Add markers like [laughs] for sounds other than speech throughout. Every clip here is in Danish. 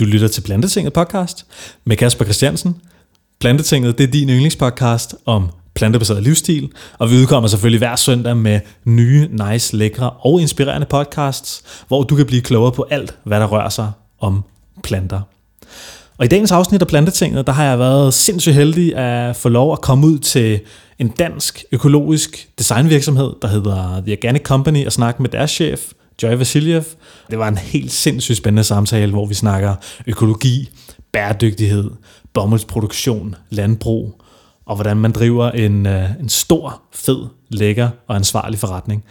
Du lytter til Plantetinget podcast med Kasper Christiansen. Plantetinget det er din yndlingspodcast om plantebaseret livsstil, og vi udkommer selvfølgelig hver søndag med nye, nice, lækre og inspirerende podcasts, hvor du kan blive klogere på alt, hvad der rører sig om planter. Og i dagens afsnit af Plantetinget, der har jeg været sindssygt heldig at få lov at komme ud til en dansk økologisk designvirksomhed, der hedder The Organic Company, og snakke med deres chef, Joy Vasiljev. Det var en helt sindssygt spændende samtale, hvor vi snakker økologi, bæredygtighed, bomuldsproduktion, landbrug, og hvordan man driver en, øh, en stor, fed, lækker og ansvarlig forretning.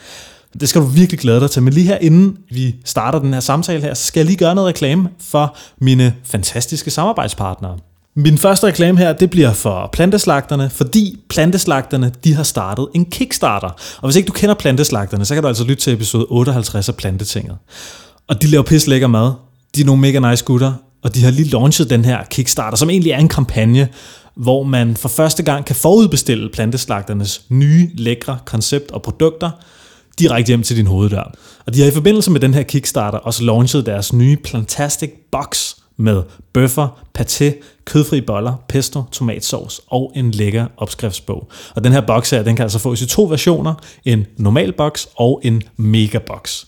Det skal du virkelig glæde dig til. Men lige her inden vi starter den her samtale her, så skal jeg lige gøre noget reklame for mine fantastiske samarbejdspartnere. Min første reklame her, det bliver for planteslagterne, fordi planteslagterne, de har startet en Kickstarter. Og hvis ikke du kender planteslagterne, så kan du altså lytte til episode 58 af Plantetinget. Og de laver pis lækker mad. De er nogle mega nice gutter, og de har lige launchet den her Kickstarter, som egentlig er en kampagne, hvor man for første gang kan forudbestille planteslagternes nye, lækre koncept og produkter direkte hjem til din hoveddør. Og de har i forbindelse med den her Kickstarter også launchet deres nye Plantastic Box med bøffer, paté, kødfri boller, pesto, tomatsauce og en lækker opskriftsbog. Og den her boks her, den kan altså fås i to versioner, en normal boks og en mega boks.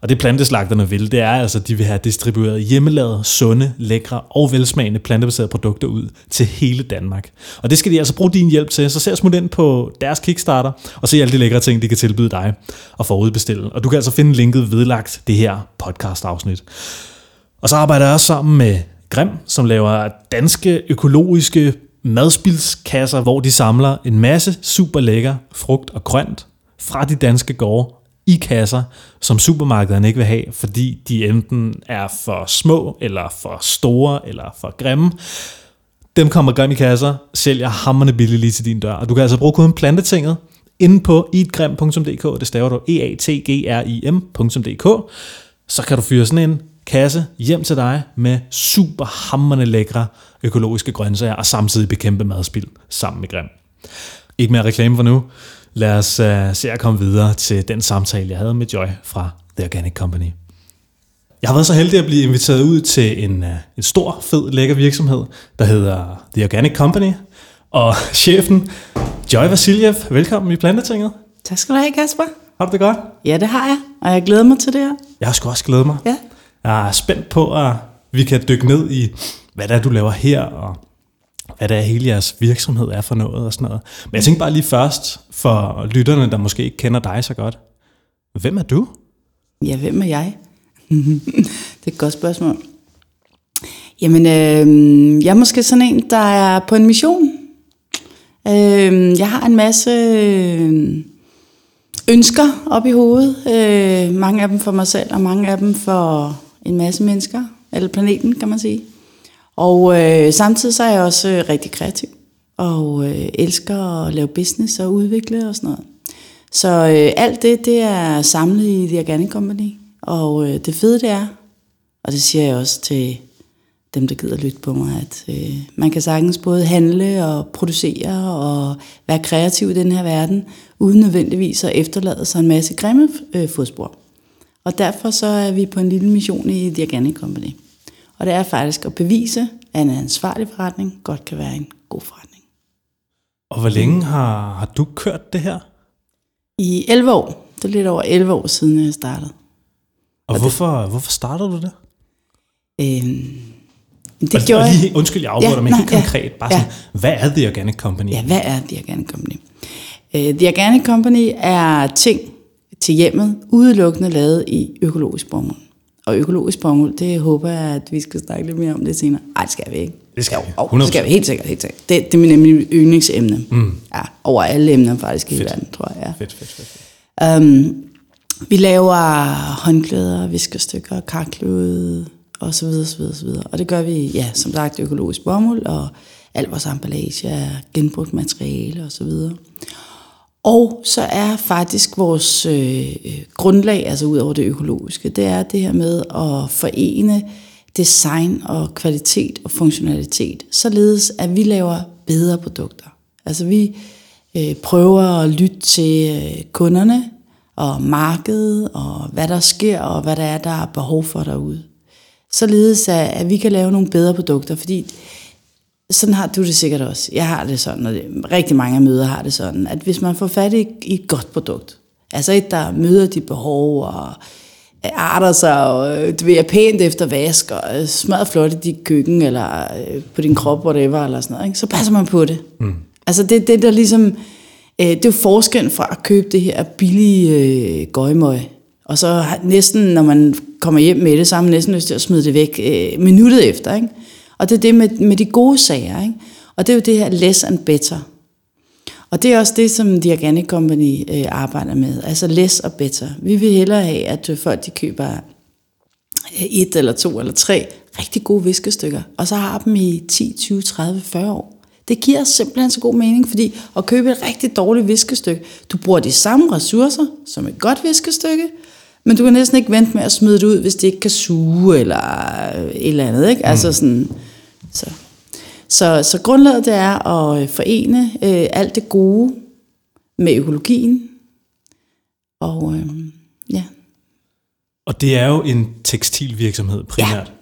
Og det planteslagterne vil, det er altså, at de vil have distribueret hjemmelavede, sunde, lækre og velsmagende plantebaserede produkter ud til hele Danmark. Og det skal de altså bruge din hjælp til, så se smut ind på deres Kickstarter og se alle de lækre ting, de kan tilbyde dig og forudbestille. Og du kan altså finde linket vedlagt det her podcast-afsnit. Og så arbejder jeg også sammen med Grim, som laver danske økologiske madspildskasser, hvor de samler en masse super lækker frugt og grønt fra de danske gårde i kasser, som supermarkederne ikke vil have, fordi de enten er for små, eller for store, eller for grimme. Dem kommer Grim i kasser, sælger hammerne billigt lige til din dør. Og du kan altså bruge koden plantetinget inde på eatgrim.dk, det staver du e a t g r i m.dk, så kan du fyre sådan en kasse hjem til dig med super hammerne lækre økologiske grøntsager og samtidig bekæmpe madspild sammen med Grim. Ikke mere reklame for nu. Lad os uh, se at komme videre til den samtale, jeg havde med Joy fra The Organic Company. Jeg har været så heldig at blive inviteret ud til en, uh, en stor, fed, lækker virksomhed, der hedder The Organic Company. Og [laughs] chefen, Joy Vasiljev, velkommen i Plantetinget. Tak skal du have, Kasper. Har du det godt? Ja, det har jeg, og jeg glæder mig til det her. Jeg har sgu også glædet mig. Ja. Jeg er spændt på, at vi kan dykke ned i, hvad det er, du laver her, og hvad det er, hele jeres virksomhed er for noget og sådan noget. Men jeg tænker bare lige først, for lytterne, der måske ikke kender dig så godt. Hvem er du? Ja, hvem er jeg? [laughs] det er et godt spørgsmål. Jamen, øh, jeg er måske sådan en, der er på en mission. Øh, jeg har en masse øhm, ønsker op i hovedet. Øh, mange af dem for mig selv, og mange af dem for en masse mennesker, eller planeten, kan man sige. Og øh, samtidig så er jeg også øh, rigtig kreativ, og øh, elsker at lave business og udvikle og sådan noget. Så øh, alt det, det er samlet i The Organic Company, og øh, det fede det er, og det siger jeg også til dem, der gider lytte på mig, at øh, man kan sagtens både handle og producere og være kreativ i den her verden, uden nødvendigvis at efterlade sig en masse grimme øh, fodspor. Og derfor så er vi på en lille mission i The Organic Company. Og det er faktisk at bevise, at en ansvarlig forretning godt kan være en god forretning. Og hvor længe har, har du kørt det her? I 11 år. Det er lidt over 11 år siden, jeg startede. Og, og hvorfor, det, hvorfor startede du det? Øhm, det og, gjorde og lige, Undskyld, jeg afbryder, ja, men helt konkret. Bare ja. sådan, hvad er The Organic Company? Ja, hvad er The Organic Company? Uh, The Organic Company er ting til hjemmet, udelukkende lavet i økologisk bomuld. Og økologisk bomuld, det håber jeg, at vi skal snakke lidt mere om det senere. Nej, det skal vi ikke. Det skal vi. Oh, det skal vi helt sikkert. Helt sikkert. Det, det er nemlig yndlingsemne. Mm. Ja, over alle emner faktisk i verden, tror jeg. Ja. Fedt, fedt, fedt. Um, vi laver håndklæder, viskerstykker, karklude og så videre, så videre, så videre. Og det gør vi, ja, som sagt, økologisk bomuld, og alt vores emballage er genbrugt materiale og så videre. Og så er faktisk vores øh, øh, grundlag, altså ud over det økologiske, det er det her med at forene design og kvalitet og funktionalitet, således at vi laver bedre produkter. Altså vi øh, prøver at lytte til øh, kunderne og markedet og hvad der sker og hvad der er, der er behov for derude. således at, at vi kan lave nogle bedre produkter, fordi sådan har du det sikkert også. Jeg har det sådan, og det, rigtig mange møder har det sådan, at hvis man får fat i, i et godt produkt, altså et, der møder de behov og arter sig, og du ved, er pænt efter vask, og smadret flot i dit køkken, eller øh, på din krop, whatever, eller sådan noget, ikke? så passer man på det. Mm. Altså det, det der ligesom, øh, det er jo forskellen fra at købe det her billige øh, gøjmøg, og så næsten, når man kommer hjem med det, så har man næsten lyst til at smide det væk øh, minuttet efter. Ikke? Og det er det med, med de gode sager. Ikke? Og det er jo det her less and better. Og det er også det, som The Organic Company øh, arbejder med. Altså less og better. Vi vil hellere have, at øh, folk de køber øh, et eller to eller tre rigtig gode viskestykker, og så har dem i 10, 20, 30, 40 år. Det giver simpelthen så god mening, fordi at købe et rigtig dårligt viskestykke, du bruger de samme ressourcer som et godt viskestykke, men du kan næsten ikke vente med at smide det ud, hvis det ikke kan suge eller et eller andet. Ikke? Altså mm. sådan, så. Så, så grundlaget det er at forene øh, alt det gode med økologien. Og øh, ja. Og det er jo en tekstilvirksomhed primært.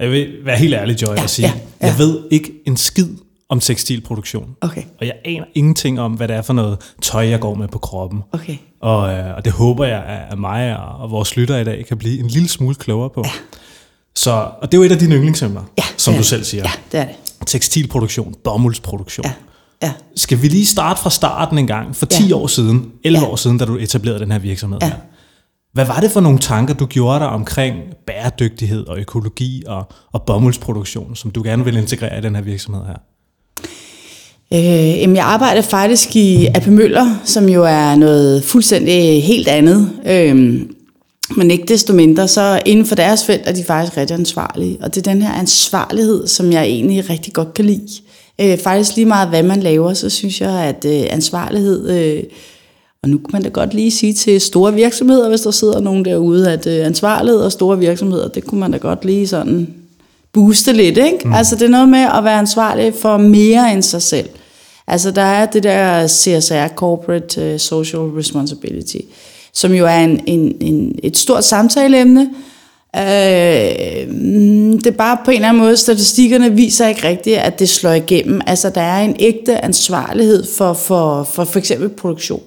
Ja. Jeg vil være helt ærlig, Joy, ja, og sige, ja, ja. jeg ved ikke en skid om tekstilproduktion. Okay. Og jeg aner ingenting om, hvad det er for noget tøj, jeg går med på kroppen. Okay. Og, øh, og det håber jeg, at mig og, og vores lytter i dag kan blive en lille smule klogere på. Ja. Så, og det er jo et af dine yndlingsemner, ja, som du selv siger. Ja, det er det. Tekstilproduktion, bomuldsproduktion. Ja. Ja. Skal vi lige starte fra starten en gang, for 10 ja. år siden, 11 ja. år siden, da du etablerede den her virksomhed? Ja. Hvad var det for nogle tanker, du gjorde dig omkring bæredygtighed og økologi og, og bomuldsproduktion, som du gerne vil integrere i den her virksomhed her? Øh, jamen jeg arbejder faktisk i AP Møller, som jo er noget fuldstændig helt andet. Øh, men ikke desto mindre, så inden for deres felt er de faktisk rigtig ansvarlige. Og det er den her ansvarlighed, som jeg egentlig rigtig godt kan lide. Øh, faktisk lige meget, hvad man laver, så synes jeg, at øh, ansvarlighed... Øh, og nu kan man da godt lige sige til store virksomheder, hvis der sidder nogen derude, at øh, ansvarlighed og store virksomheder, det kunne man da godt lige sådan booste lidt. Ikke? Mm. Altså det er noget med at være ansvarlig for mere end sig selv. Altså der er det der CSR, Corporate uh, Social Responsibility, som jo er en, en, en, et stort samtaleemne. Øh, mm, det er bare på en eller anden måde, statistikkerne viser ikke rigtigt, at det slår igennem. Altså der er en ægte ansvarlighed for for, for, for eksempel produktion.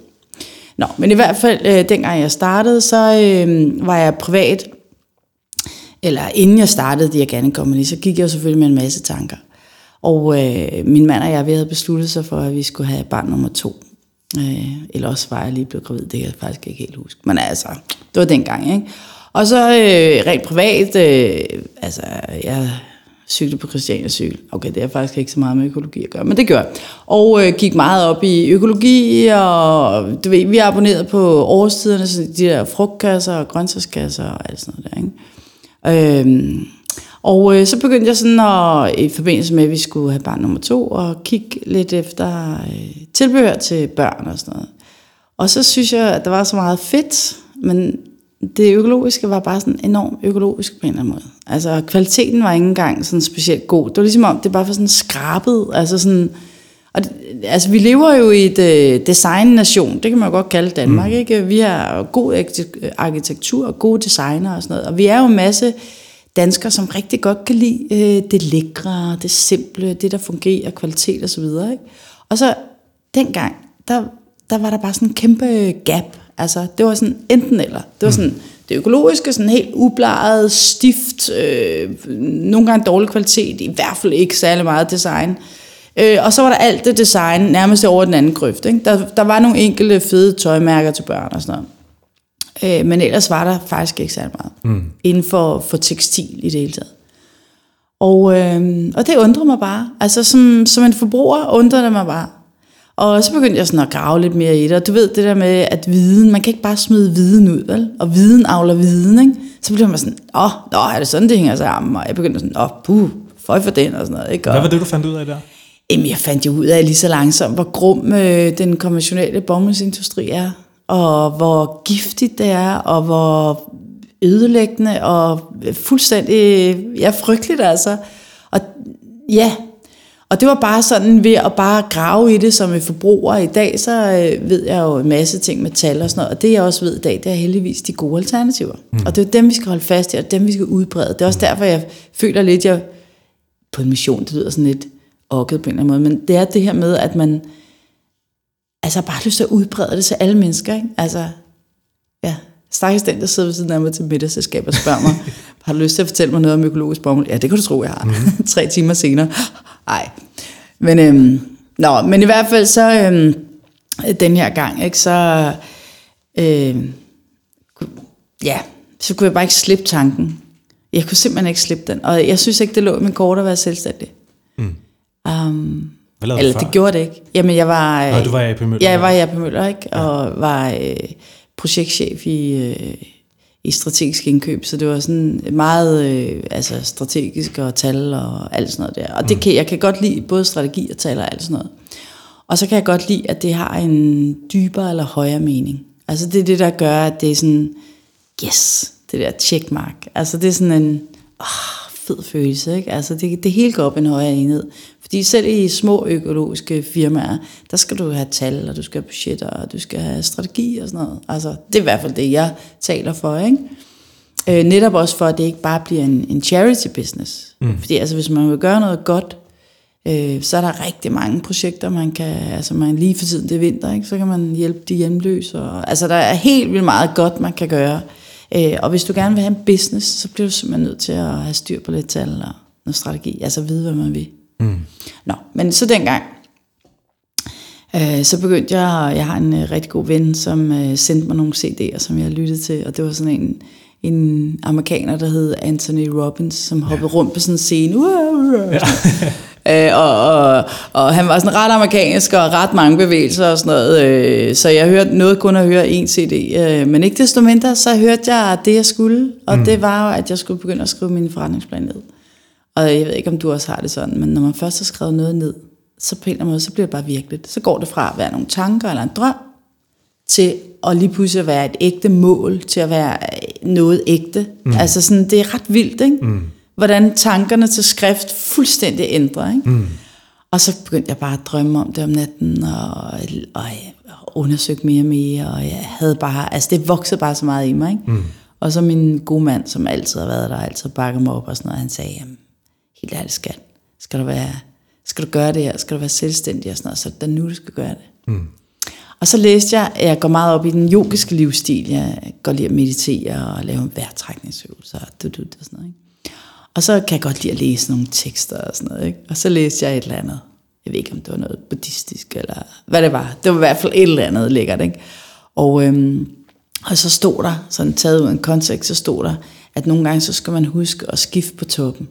Nå, men i hvert fald, øh, dengang jeg startede, så øh, var jeg privat, eller inden jeg startede The Company, så gik jeg jo selvfølgelig med en masse tanker. Og øh, min mand og jeg, vi havde besluttet sig for, at vi skulle have barn nummer to. Øh, eller også var jeg lige blevet gravid, det kan jeg faktisk ikke helt huske. Men altså, det var dengang, ikke? Og så øh, rent privat, øh, altså jeg cyklede på Christiania cykel. Okay, det er faktisk ikke så meget med økologi at gøre, men det gør jeg. Og øh, gik meget op i økologi, og du ved, vi abonnerede på årstiderne, så de der frugtkasser og grøntsagskasser og alt sådan noget der, ikke? Øh, og øh, så begyndte jeg sådan at, i forbindelse med, at vi skulle have barn nummer to, og kigge lidt efter øh, tilbehør til børn og sådan noget. Og så synes jeg, at der var så meget fedt, men det økologiske var bare sådan enormt økologisk på en eller anden måde. Altså kvaliteten var ikke engang sådan specielt god. Det var ligesom om, det bare var sådan skrabet. Altså sådan, og det, altså vi lever jo i et øh, design-nation, det kan man jo godt kalde Danmark, mm. ikke? Vi har god arkitektur og gode designer og sådan noget. Og vi er jo en masse danskere, som rigtig godt kan lide øh, det lækre, det simple, det der fungerer, kvalitet osv. Og, og så dengang, der, der var der bare sådan en kæmpe gap. Altså, det var sådan enten eller. Det var mm. sådan det økologiske, sådan helt ubladet, stift, øh, nogle gange dårlig kvalitet, i hvert fald ikke særlig meget design. Øh, og så var der alt det design nærmest over den anden grøft. Ikke? Der, der var nogle enkelte fede tøjmærker til børn og sådan noget. Øh, men ellers var der faktisk ikke særlig meget mm. inden for, for tekstil i det hele taget. Og, øh, og det undrer mig bare. Altså som, som en forbruger undrer det mig bare. Og så begyndte jeg sådan at grave lidt mere i det. Og du ved det der med, at viden, man kan ikke bare smide viden ud, vel? Og viden avler viden, ikke? Så blev man sådan, åh, nå, er det sådan, det hænger sammen? Og jeg begyndte sådan, åh, puh, føj for den og sådan noget, ikke? Og, Hvad var det, du fandt ud af der? Jamen, jeg fandt jo ud af lige så langsomt, hvor grum øh, den konventionelle bomuldsindustri er og hvor giftigt det er, og hvor ødelæggende og fuldstændig ja, frygteligt altså. Og ja, Og det var bare sådan ved at bare grave i det som en forbruger i dag, så øh, ved jeg jo en masse ting med tal og sådan noget. Og det jeg også ved i dag, det er heldigvis de gode alternativer. Mm. Og det er dem, vi skal holde fast i, og dem, vi skal udbrede. Det er også derfor, jeg føler lidt, jeg på en mission, det lyder sådan lidt okket på en eller anden måde, men det er det her med, at man altså bare lyst til at udbrede det til alle mennesker. Ikke? Altså, ja, stakkels den, der sidder ved siden af mig til middagsselskab og spørger mig, [laughs] har du lyst til at fortælle mig noget om økologisk bomuld? Ja, det kan du tro, jeg har. Mm. [laughs] Tre timer senere. Ej. Men, øhm, nå, men i hvert fald så, øhm, den her gang, ikke, så, øhm, ja, så kunne jeg bare ikke slippe tanken. Jeg kunne simpelthen ikke slippe den. Og jeg synes ikke, det lå i min kort at være selvstændig. Mm. Um, Hvad eller du det gjorde det ikke. Jamen, jeg var... Nå, du var i AP Møller. Ja, jeg var i AP Møller, ikke? Og var øh, projektchef i, øh, i strategisk indkøb, så det var sådan meget øh, altså strategisk og tal og alt sådan noget der. Og det kan, jeg kan godt lide både strategi og tal og alt sådan noget. Og så kan jeg godt lide, at det har en dybere eller højere mening. Altså det er det, der gør, at det er sådan, yes, det der checkmark. Altså det er sådan en oh, fed følelse, ikke? Altså det, det hele går op en højere enhed. Fordi selv i små økologiske firmaer, der skal du have tal, og du skal have budgetter, og du skal have strategi og sådan noget. Altså det er i hvert fald det, jeg taler for, ikke? Øh, netop også for, at det ikke bare bliver en, en charity business. Mm. Fordi altså, hvis man vil gøre noget godt, øh, så er der rigtig mange projekter, man kan, altså man lige for tiden det er vinter, ikke? så kan man hjælpe de hjemløse. Og, altså der er helt vildt meget godt, man kan gøre. Øh, og hvis du gerne vil have en business, så bliver du simpelthen nødt til at have styr på lidt tal og noget strategi, altså vide, hvad man vil. Mm. Nå, men så dengang, øh, så begyndte jeg, jeg har en øh, rigtig god ven, som øh, sendte mig nogle CD'er, som jeg lyttede til, og det var sådan en, en amerikaner, der hed Anthony Robbins, som hoppede ja. rundt på sådan en scene. Uh, uh, ja. øh, og, og, og han var sådan ret amerikansk, og ret mange bevægelser og sådan noget. Øh, så jeg hørte noget kun at høre en CD. Øh, men ikke desto mindre, så hørte jeg det, jeg skulle. Og mm. det var jo, at jeg skulle begynde at skrive min forretningsplan ned. Og jeg ved ikke, om du også har det sådan, men når man først har skrevet noget ned, så på en eller anden måde, så bliver det bare virkeligt. Så går det fra at være nogle tanker eller en drøm, til at lige pludselig at være et ægte mål, til at være noget ægte. Mm. Altså sådan, det er ret vildt, ikke? Mm. Hvordan tankerne til skrift fuldstændig ændrer, ikke? Mm. Og så begyndte jeg bare at drømme om det om natten, og, og jeg undersøgte mere og mere, og jeg havde bare, altså det voksede bare så meget i mig, ikke? Mm. Og så min gode mand, som altid har været der, altid bakket mig op og sådan noget, han sagde, jamen, helt ærligt skat, skal du, være, skal du gøre det her, skal du være selvstændig og sådan noget, så det er nu, du skal gøre det. Mm. Og så læste jeg, at jeg går meget op i den yogiske livsstil. Jeg går lige at meditere og lave vejrtrækningsøvelser og, du, du, og sådan noget. Ikke? Og så kan jeg godt lide at læse nogle tekster og sådan noget. Ikke? Og så læste jeg et eller andet. Jeg ved ikke, om det var noget buddhistisk eller hvad det var. Det var i hvert fald et eller andet lækkert. Ikke? Og, øhm, og så stod der, sådan taget ud af en kontekst, så stod der, at nogle gange så skal man huske at skifte på toppen.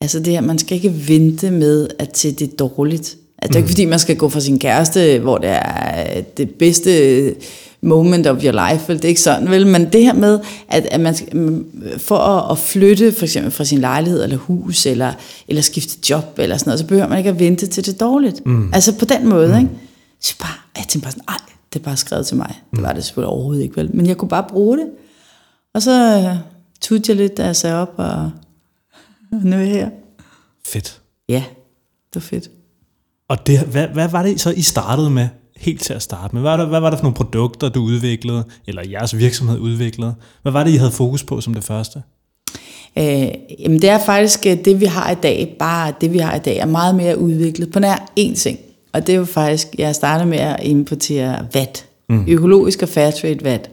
Altså det her, man skal ikke vente med, at til det er dårligt. Altså, det er ikke fordi, man skal gå for sin kæreste, hvor det er det bedste moment of your life, det er ikke sådan, vel? Men det her med, at, at man skal, for at, at flytte for eksempel fra sin lejlighed eller hus, eller, eller skifte job, eller sådan noget, så behøver man ikke at vente til det er dårligt. Mm. Altså på den måde, mm. ikke? Så bare, jeg tænkte bare sådan, ej, det er bare skrevet til mig. Mm. Det var det selvfølgelig overhovedet ikke, vel? Men jeg kunne bare bruge det. Og så uh, tudte jeg lidt, da jeg sagde op, og nu er jeg her. Fedt. Ja, det var fedt. Og det, hvad, hvad var det så, I startede med, helt til at starte med? Hvad var, der, hvad var der for nogle produkter, du udviklede, eller jeres virksomhed udviklede? Hvad var det, I havde fokus på som det første? Øh, jamen det er faktisk øh, det, vi har i dag, bare det, vi har i dag, er meget mere udviklet på nær én ting. Og det er jo faktisk, jeg startede med at importere vat. Mm. Økologisk og fairtrade vat.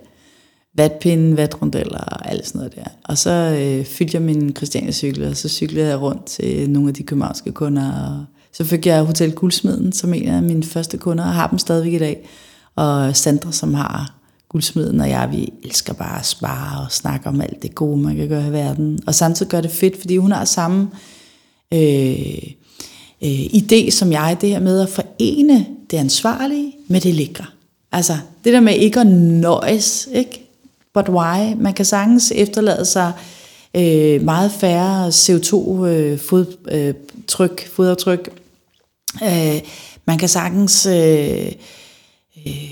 Vatpinde, vatrondeller og alt sådan noget der. Og så øh, fyldte jeg min Christiania-cykel, og så cyklede jeg rundt til nogle af de københavnske kunder og så fik jeg Hotel Guldsmeden som en af mine første kunder, og har dem stadigvæk i dag. Og Sandra, som har Guldsmeden, og jeg, vi elsker bare at spare og snakke om alt det gode, man kan gøre i verden. Og samtidig gør det fedt, fordi hun har samme øh, øh, idé som jeg, det her med at forene det ansvarlige med det lækre. Altså, det der med ikke at nøjes, ikke? But why? Man kan sagtens efterlade sig øh, meget færre CO2-fodtryk, øh, fodaftryk, Øh, man kan sagtens øh, øh,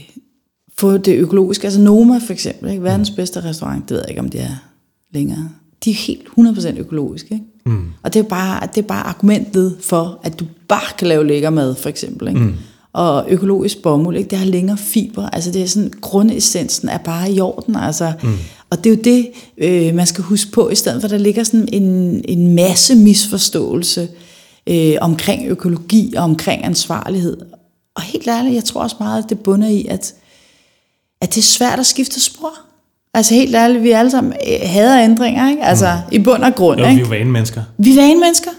få det økologiske. Altså Noma for eksempel, ikke? verdens bedste restaurant, det ved jeg ikke, om det er længere. de er helt 100% økologiske. Ikke? Mm. Og det er, bare, det er bare argumentet for, at du bare kan lave lækker mad, for eksempel. Ikke? Mm. Og økologisk bomuld, ikke? det har længere fiber. Altså det er sådan, grundessensen er bare i orden. Altså. Mm. Og det er jo det, øh, man skal huske på, i stedet for, der ligger sådan en, en masse misforståelse øh, omkring økologi og omkring ansvarlighed. Og helt ærligt, jeg tror også meget, at det bunder i, at, at det er svært at skifte spor. Altså helt ærligt, vi alle sammen øh, hader ændringer, ikke? Altså mm. i bund og grund. Jo, ikke? vi er jo vanemennesker. Vi er vanemennesker.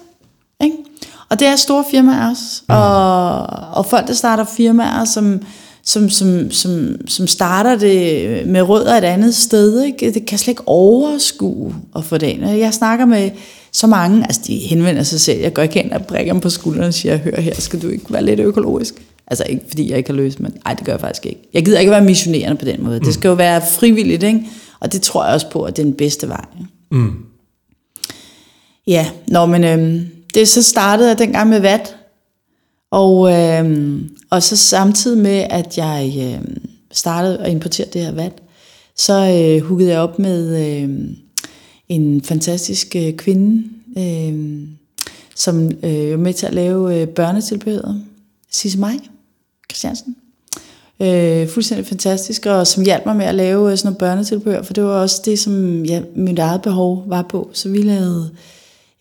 Og det er store firmaer også. Mm. Og, og folk, der starter firmaer, som, som, som, som, som starter det med rødder et andet sted, ikke? det kan slet ikke overskue at få det ind. Jeg snakker med så mange, altså de henvender sig selv, jeg går ikke hen og brækker dem på skulderen og siger, hør her, skal du ikke være lidt økologisk? Altså ikke fordi jeg ikke har løst, men nej, det gør jeg faktisk ikke. Jeg gider ikke være missionerende på den måde. Mm. Det skal jo være frivilligt, ikke? Og det tror jeg også på, at det er den bedste vej. Mm. Ja, nå, men øhm, det så startede jeg dengang med vat. Og, øh, og så samtidig med, at jeg øh, startede at importere det her vat, så øh, huggede jeg op med øh, en fantastisk øh, kvinde, øh, som øh, var med til at lave øh, børnetilbehøret. Sisse Maj Christiansen. Øh, fuldstændig fantastisk, og som hjalp mig med at lave øh, sådan noget børnetilbehør, for det var også det, som ja, mit eget behov var på. Så vi lavede øh,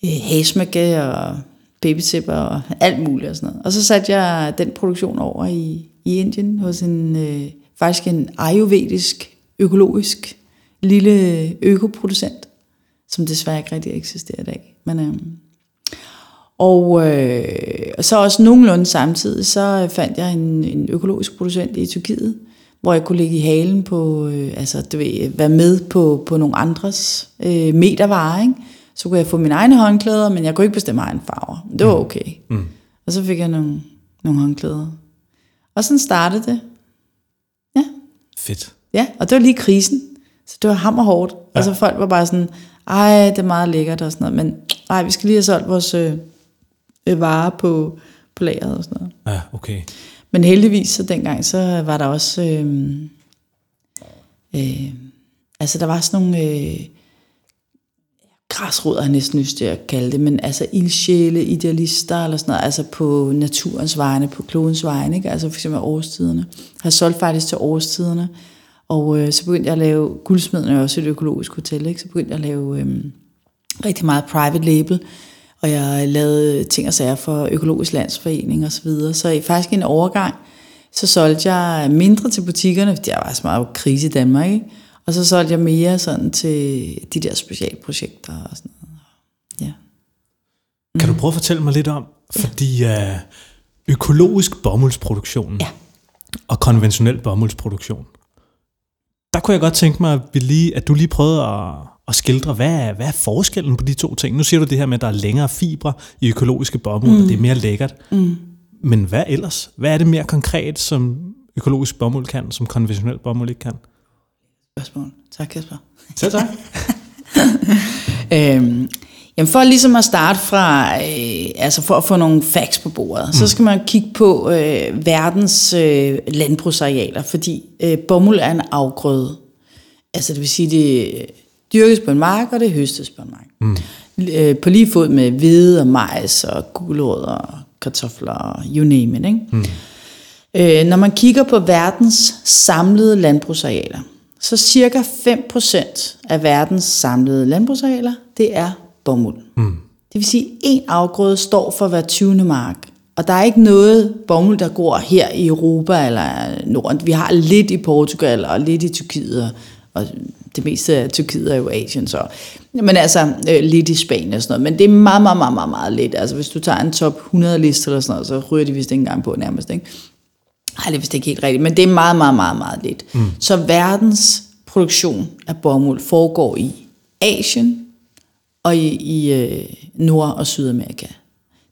Øh, hæsmække øh, og babytipper og alt muligt og sådan noget. Og så satte jeg den produktion over i, i Indien hos en, øh, faktisk en ayurvedisk, økologisk lille økoproducent, som desværre ikke rigtig eksisterer i dag. Men, øhm, øh, og øh, så også nogenlunde samtidig, så fandt jeg en, en økologisk producent i Tyrkiet, hvor jeg kunne ligge i halen på, øh, altså du ved, være med på, på nogle andres øh, metervarer, ikke? Så kunne jeg få mine egne håndklæder, men jeg kunne ikke bestemme egen farver. Det var okay. Mm. Og så fik jeg nogle, nogle håndklæder. Og sådan startede det. Ja. Fedt. Ja, og det var lige krisen. Så det var hammer hårdt. Ja. Altså folk var bare sådan, ej, det er meget lækkert og sådan noget, men ej, vi skal lige have solgt vores... Øh, øh, varer på, på lageret og sådan noget. Ja, okay. Men heldigvis så dengang, så var der også, øh, øh, altså der var sådan nogle øh, græsrødder, jeg næsten lyst til at kalde det, men altså ildsjæle, idealister eller sådan noget, altså på naturens vegne, på klodens vegne, ikke? altså for eksempel årstiderne. Jeg har solgt faktisk til årstiderne, og øh, så begyndte jeg at lave, guldsmeden er også et økologisk hotel, ikke? så begyndte jeg at lave øh, rigtig meget private label, og jeg lavede ting og sager for Økologisk Landsforening osv. Så, videre. så i faktisk en overgang, så solgte jeg mindre til butikkerne, fordi jeg var så meget krise i Danmark, ikke? Og så solgte jeg mere sådan til de der specialprojekter og sådan noget. Ja. Mm. Kan du prøve at fortælle mig lidt om, fordi uh, økologisk bomuldsproduktion ja. og konventionel bomuldsproduktion, der kunne jeg godt tænke mig, at, vi lige, at du lige prøvede at og skildre, hvad er, hvad er forskellen på de to ting? Nu siger du det her med, at der er længere fibre i økologiske bomuld, mm. og det er mere lækkert. Mm. Men hvad ellers? Hvad er det mere konkret, som økologisk bomuld kan, som konventionel bomuld ikke kan? Spørgsmål. Tak, Kasper. Selv tak. [laughs] øhm, jamen for ligesom at starte fra, øh, altså for at få nogle facts på bordet, mm. så skal man kigge på øh, verdens øh, landbrugsarealer, fordi øh, bomuld er en afgrøde. Altså det vil sige, det dyrkes på en mark, og det høstes på en mark. Mm. Øh, på lige fod med hvede og majs og gulerødder og kartofler og you name it. Ikke? Mm. Øh, når man kigger på verdens samlede landbrugsarealer, så cirka 5% af verdens samlede landbrugsarealer, det er bomuld. Mm. Det vil sige, at en afgrøde står for hver 20. mark. Og der er ikke noget bomuld, der går her i Europa eller Norden. Vi har lidt i Portugal og lidt i Tyrkiet og det meste af Tyrkiet er jo Asien, så. Men altså, øh, lidt i Spanien og sådan noget. Men det er meget, meget, meget, meget, meget lidt. Altså, hvis du tager en top 100 liste eller sådan noget, så ryger de vist ikke engang på nærmest, ikke? Ej, det er vist ikke helt rigtigt, men det er meget, meget, meget, meget lidt. Mm. Så verdens produktion af bomuld foregår i Asien og i, i øh, Nord- og Sydamerika.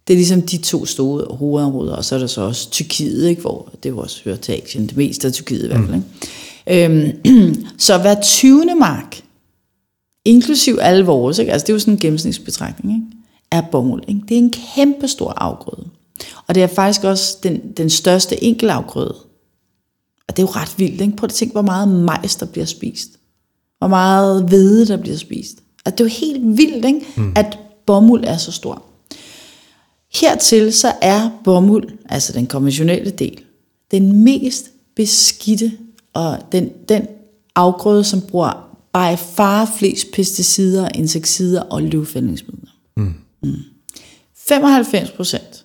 Det er ligesom de to store hovedområder, og så er der så også Tyrkiet, ikke, hvor det også hører til Asien, det meste af Tyrkiet i hvert fald. Ikke? Øhm, [clears throat] så hver 20. mark, inklusiv alle vores, ikke? altså det er jo sådan en gennemsnitsbetragtning, ikke? er bomuld. Ikke? Det er en kæmpe stor afgrøde. Og det er faktisk også den, den største enkelafgrøde. Og det er jo ret vildt. Ikke? Prøv at tænke, hvor meget majs der bliver spist. Hvor meget hvede der bliver spist. At det er jo helt vildt, ikke? Mm. at bomuld er så stor. Hertil så er bomuld, altså den konventionelle del, den mest beskidte, og den, den afgrøde, som bruger by far flest pesticider, insekticider og løvfældningsmidler. Mm. Mm. 95 procent,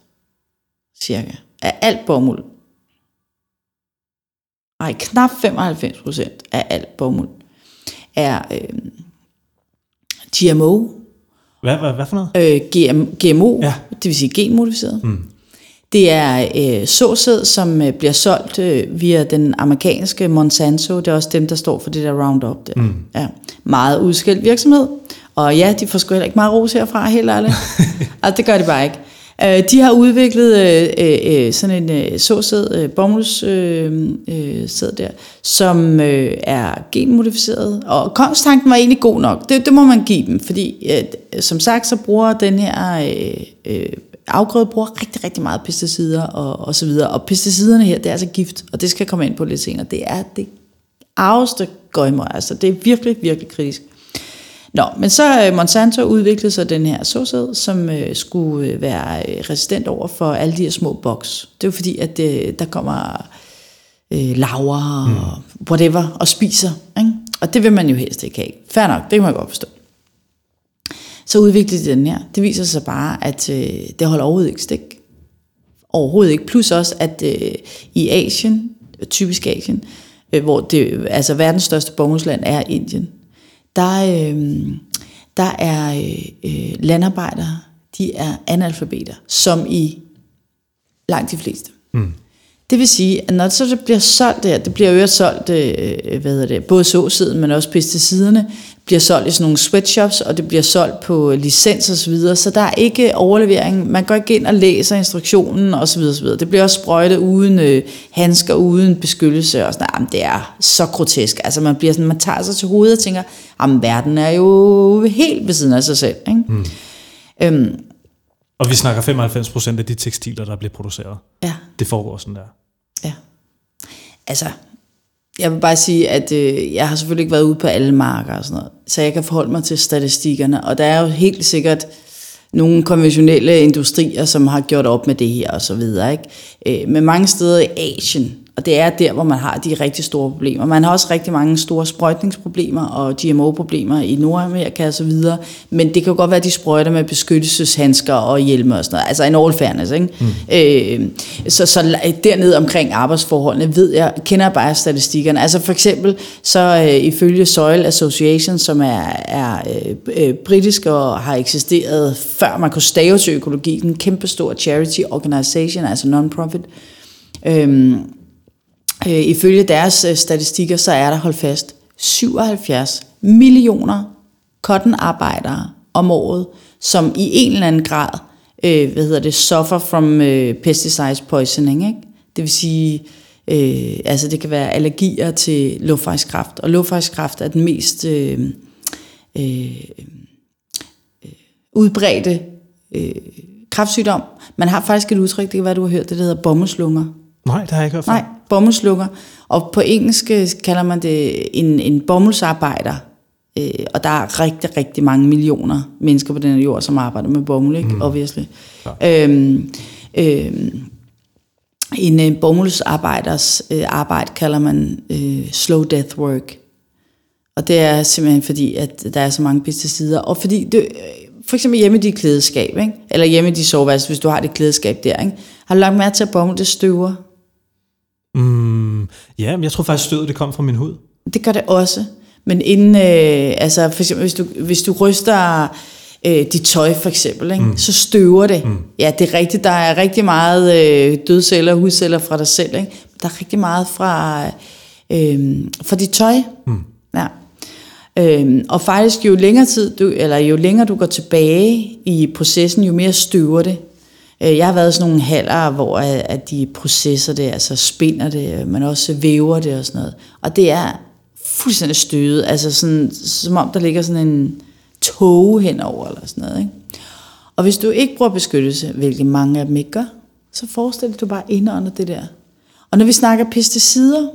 cirka, af alt bomuld, nej, knap 95 procent af alt bomuld, er øh, GMO. Hvad, hvad, hvad for noget? Øh, GM, GMO, ja. det vil sige genmodificeret. Mm. Det er øh, såsæd, som øh, bliver solgt øh, via den amerikanske Monsanto. Det er også dem, der står for det der Roundup. Der. Mm. Ja. Meget udskilt virksomhed. Og ja, de får sgu heller ikke meget ros herfra, helt ærligt. [laughs] altså, det gør de bare ikke. Øh, de har udviklet øh, øh, øh, sådan en øh, såsæd, øh, øh, øh, sæd der, som øh, er genmodificeret. Og kongstanken var egentlig god nok. Det, det må man give dem, fordi øh, som sagt, så bruger den her øh, øh, afgrøde bruger rigtig, rigtig meget pesticider og, og så videre. Og pesticiderne her, det er altså gift, og det skal jeg komme ind på lidt senere. Det er det arveste gøjmer, altså det er virkelig, virkelig kritisk. Nå, men så uh, Monsanto udviklede sig den her såsæd, som uh, skulle uh, være uh, resistent over for alle de her små boks. Det jo fordi, at uh, der kommer uh, laver mm. og whatever og spiser. Ikke? Og det vil man jo helst ikke have. Fair nok, det kan man godt forstå. Så udviklede de den her. Det viser sig bare, at øh, det holder overhovedet ikke stik. Overhovedet ikke. Plus også, at øh, i Asien, typisk Asien, øh, hvor det, altså verdens største bomuldsland er Indien, der, øh, der er øh, landarbejdere, de er analfabeter, som i langt de fleste. Mm. Det vil sige, at når så det bliver solgt der, det bliver jo solgt, øh, hvad hedder det, både såsiden, men også pesticiderne, bliver solgt i sådan nogle sweatshops, og det bliver solgt på licens og så videre, så der er ikke overlevering. Man går ikke ind og læser instruktionen og så videre, så videre. Det bliver også sprøjtet uden øh, handsker, uden beskyttelse og sådan Jamen, det er så grotesk. Altså man bliver sådan, man tager sig til hovedet og tænker, jamen verden er jo helt ved siden af sig selv. Ikke? Mm. Øhm, og vi snakker 95% af de tekstiler, der bliver produceret. Ja. Det foregår sådan der. Ja. Altså, jeg vil bare sige, at øh, jeg har selvfølgelig ikke været ude på alle marker og sådan noget, så jeg kan forholde mig til statistikkerne, og der er jo helt sikkert nogle konventionelle industrier, som har gjort op med det her og så videre. Ikke? Øh, men mange steder i Asien, og det er der, hvor man har de rigtig store problemer. Man har også rigtig mange store sprøjtningsproblemer og GMO-problemer i Nordamerika og så videre. Men det kan jo godt være, at de sprøjter med beskyttelseshandsker og hjelme og sådan noget. Altså en all fairness, ikke? Mm. Øh, så, så dernede omkring arbejdsforholdene ved jeg, kender bare statistikkerne. Altså for eksempel, så øh, ifølge Soil Association, som er, er øh, øh, britisk og har eksisteret før man kunne stave til økologi, en kæmpe stor charity organization, altså non-profit, øh, Øh, ifølge deres øh, statistikker, så er der holdt fast 77 millioner cottonarbejdere om året, som i en eller anden grad, øh, hvad hedder det, suffer from øh, pesticides poisoning. Ikke? Det vil sige, øh, altså det kan være allergier til luftvejskræft, og luftvejskræft er den mest øh, øh, øh, udbredte øh, kræftsygdom. Man har faktisk et udtryk, det kan være, du har hørt det, der hedder bommelslunger. Nej, det har jeg ikke hørt før. Nej, bommelslukker. Og på engelsk øh, kalder man det en, en bommelsarbejder. Øh, og der er rigtig, rigtig mange millioner mennesker på den her jord, som arbejder med bomuld, ikke? Mm. Obviously. Ja. Øhm, øhm, en øh, bomuldsarbejders øh, arbejde kalder man øh, slow death work. Og det er simpelthen fordi, at der er så mange pesticider. Og fordi, det, øh, for eksempel hjemme i dit klædeskab, ikke? eller hjemme i dit soveværelse, hvis du har det klædeskab der, ikke? har du lagt mærke til, at bomuld det støver? Mm, ja, men jeg tror faktisk, stødet det kom fra min hud. Det gør det også. Men inden, øh, altså for eksempel, hvis du, hvis du ryster øh, dit tøj for eksempel, ikke? Mm. så støver det. Mm. Ja, det er rigtigt, der er rigtig meget øh, dødceller og hudceller fra dig selv. Ikke? Der er rigtig meget fra, øh, fra dit tøj. Mm. Ja. Øh, og faktisk jo længere tid du, eller jo længere du går tilbage i processen, jo mere støver det. Øh, jeg har været i sådan nogle haller, hvor øh, at de processer det, altså spinder det, øh, men også væver det og sådan noget. Og det er fuldstændig stødet, altså sådan, som om der ligger sådan en tog henover eller sådan noget. Ikke? Og hvis du ikke bruger beskyttelse, hvilket mange af dem ikke gør, så forestil dig, du bare indånder det der. Og når vi snakker pesticider,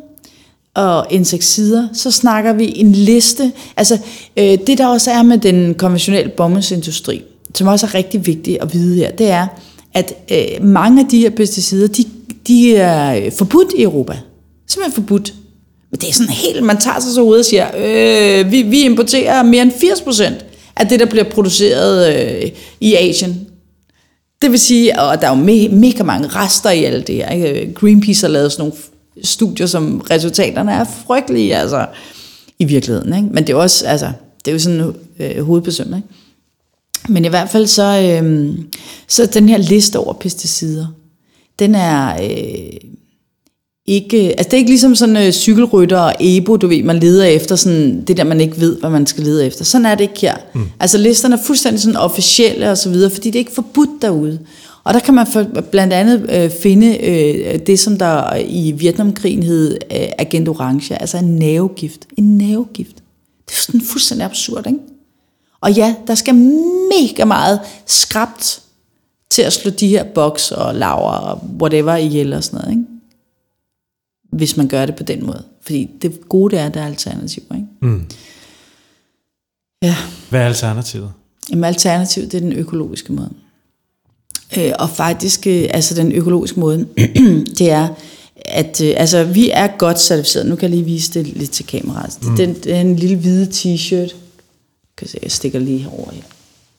og insekticider, så snakker vi en liste. Altså øh, det der også er med den konventionelle bomuldsindustri, som også er rigtig vigtigt at vide her, det er, at øh, mange af de her pesticider, de, de er øh, forbudt i Europa. Simpelthen forbudt. Men det er sådan helt, man tager sig så ud og siger, øh, vi, vi importerer mere end 80% af det, der bliver produceret øh, i Asien. Det vil sige, og der er jo me, mega mange rester i alt det her. Ikke? Greenpeace har lavet sådan nogle studier, som resultaterne er frygtelige, altså, i virkeligheden. Ikke? Men det er også, altså, det er jo sådan øh, hovedbesømmer, ikke? Men i hvert fald så, øh, så den her liste over pesticider, den er øh, ikke, altså det er ikke ligesom sådan øh, cykelrytter og ebo, du ved, man leder efter sådan, det der, man ikke ved, hvad man skal lede efter. Sådan er det ikke her. Mm. Altså listerne er fuldstændig sådan officielle og så videre, fordi det er ikke forbudt derude. Og der kan man for, blandt andet øh, finde øh, det, som der i Vietnamkrigen hed øh, Agent Orange, altså en nervegift. En nervegift. Det er sådan fuldstændig absurd, ikke? Og ja, der skal mega meget skrabt til at slå de her boks og laver og whatever ihjel og sådan noget, ikke? Hvis man gør det på den måde. Fordi det gode det er, at der er alternativer, ikke? Mm. Ja. Hvad er alternativet? Jamen alternativet, det er den økologiske måde. Øh, og faktisk, øh, altså den økologiske måde, [clears throat] det er, at øh, altså, vi er godt certificeret. Nu kan jeg lige vise det lidt til kameraet. Mm. Den, det er en lille hvide t-shirt. Kan se, jeg stikker lige over her.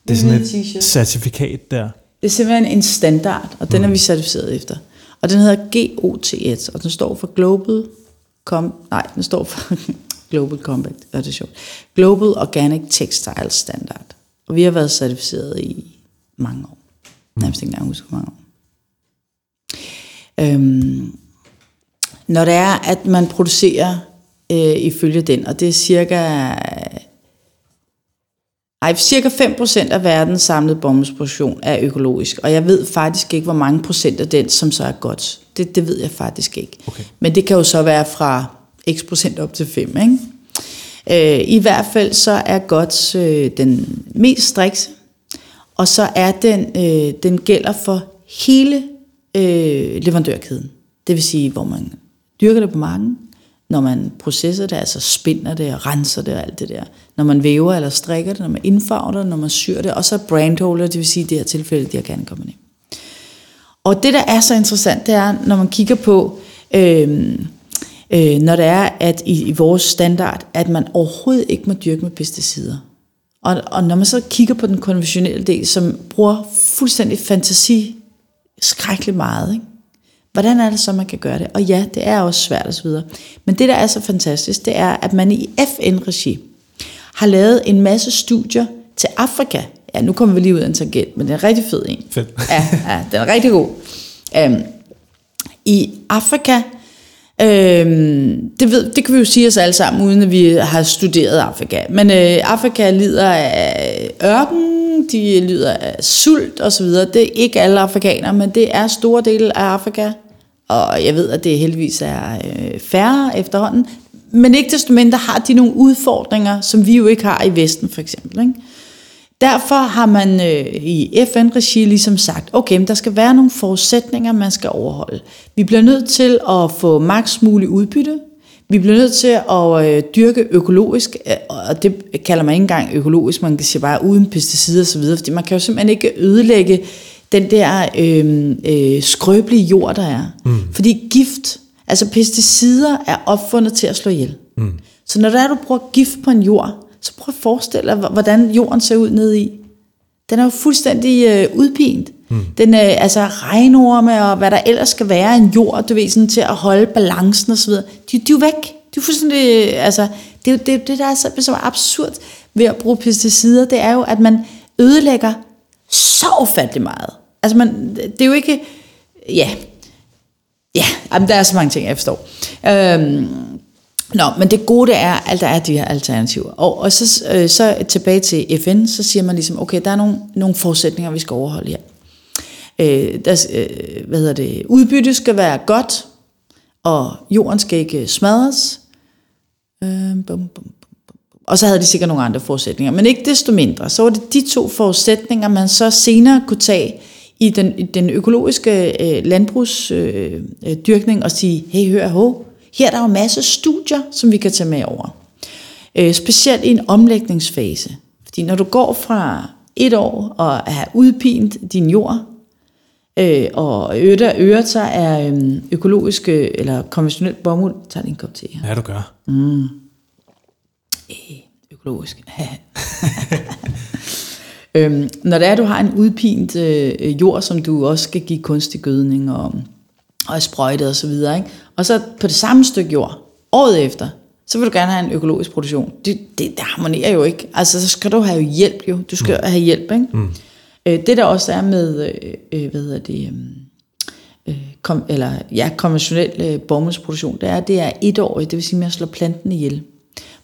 Det er sådan et certifikat der. Det er simpelthen en standard, og den mm. er vi certificeret efter. Og den hedder GOTS, og den står for Global Com nej, den står for [laughs] Global Compact, ja, det er sjovt. Global Organic Textile Standard. Og vi har været certificeret i mange år. Nærmest ikke engang huske, mange år. Øhm, når det er, at man producerer øh, ifølge den, og det er cirka ej, cirka 5% af verdens samlede bomuldsproduktion er økologisk, og jeg ved faktisk ikke, hvor mange procent af den, som så er godt. Det, det ved jeg faktisk ikke. Okay. Men det kan jo så være fra x procent op til 5, ikke? Øh, I hvert fald så er godt øh, den mest strikse, og så er den, øh, den gælder for hele øh, leverandørkæden. Det vil sige, hvor man dyrker det på marken, når man processer det, altså spinder det og renser det og alt det der. Når man væver eller strikker det, når man indfarver det, når man syr det, og så brandholder, det vil sige i det her tilfælde, de har gerne kommet ind. Og det, der er så interessant, det er, når man kigger på, øh, øh, når det er, at i, i vores standard, at man overhovedet ikke må dyrke med pesticider. Og, og når man så kigger på den konventionelle del, som bruger fuldstændig fantasi skrækkeligt meget, ikke? Hvordan er det så, man kan gøre det? Og ja, det er også svært osv. Men det, der er så fantastisk, det er, at man i FN-regi har lavet en masse studier til Afrika. Ja, nu kommer vi lige ud af en tangent, men det er en rigtig fed en. Fedt. [laughs] Ja, ja den er rigtig god. Um, I Afrika, Øhm, det, ved, det kan vi jo sige os alle sammen, uden at vi har studeret Afrika. Men øh, Afrika lider af ørken, de lider af sult osv. Det er ikke alle afrikanere, men det er store dele af Afrika. Og jeg ved, at det heldigvis er øh, færre efterhånden. Men ikke desto mindre har de nogle udfordringer, som vi jo ikke har i Vesten for eksempel. Ikke? Derfor har man øh, i FN-regi ligesom sagt, okay, men der skal være nogle forudsætninger, man skal overholde. Vi bliver nødt til at få maks mulig udbytte. Vi bliver nødt til at øh, dyrke økologisk, øh, og det kalder man ikke engang økologisk, man kan sige bare uden pesticider osv., fordi man kan jo simpelthen ikke ødelægge den der øh, øh, skrøbelige jord, der er. Mm. Fordi gift, altså pesticider er opfundet til at slå ihjel. Mm. Så når der er, du bruger gift på en jord, så prøv at forestille dig, hvordan jorden ser ud nede i. Den er jo fuldstændig øh, udpint. Mm. Den, øh, altså regnorme og hvad der ellers skal være en jord, du ved, sådan, til at holde balancen og så videre, de, de er jo væk. De er fuldstændig, øh, altså, det er jo det, det, der er så, så absurd ved at bruge pesticider, det er jo, at man ødelægger så ufattelig meget. Altså, man, det er jo ikke, ja, ja, jamen, der er så mange ting, jeg forstår. Øhm, Nå, men det gode det er, at der er de her alternativer. Og, og så, øh, så tilbage til FN, så siger man ligesom, okay, der er nogle, nogle forudsætninger, vi skal overholde her. Øh, der, øh, hvad hedder det, udbytte skal være godt, og jorden skal ikke smadres. Øh, bum, bum, bum, bum. Og så havde de sikkert nogle andre forudsætninger. Men ikke desto mindre, så var det de to forudsætninger, man så senere kunne tage i den, i den økologiske øh, landbrugsdyrkning øh, og sige, hey, hør, ho, Her er der jo masse studier, som vi kan tage med over. Øh, specielt i en omlægningsfase. Fordi når du går fra et år og har udpint din jord, øh, og ører, ører sig af øh, økologisk øh, eller konventionelt bomuld, tager lige en kop te her. Ja, du gør. økologisk. [laughs] [laughs] øhm, når det er, at du har en udpint øh, jord, som du også skal give kunstig gødning og, og sprøjte og så videre, ikke? og så på det samme stykke jord, året efter, så vil du gerne have en økologisk produktion. Det, det, det harmonerer jo ikke. Altså, så skal du have hjælp jo. Du skal mm. have hjælp, ikke? Mm. Øh, det der også er med, øh, øh, hvad hedder det, øh, kom, eller ja, konventionel øh, bomuldsproduktion, det er, det er etårigt, det vil sige, at man slår planten ihjel.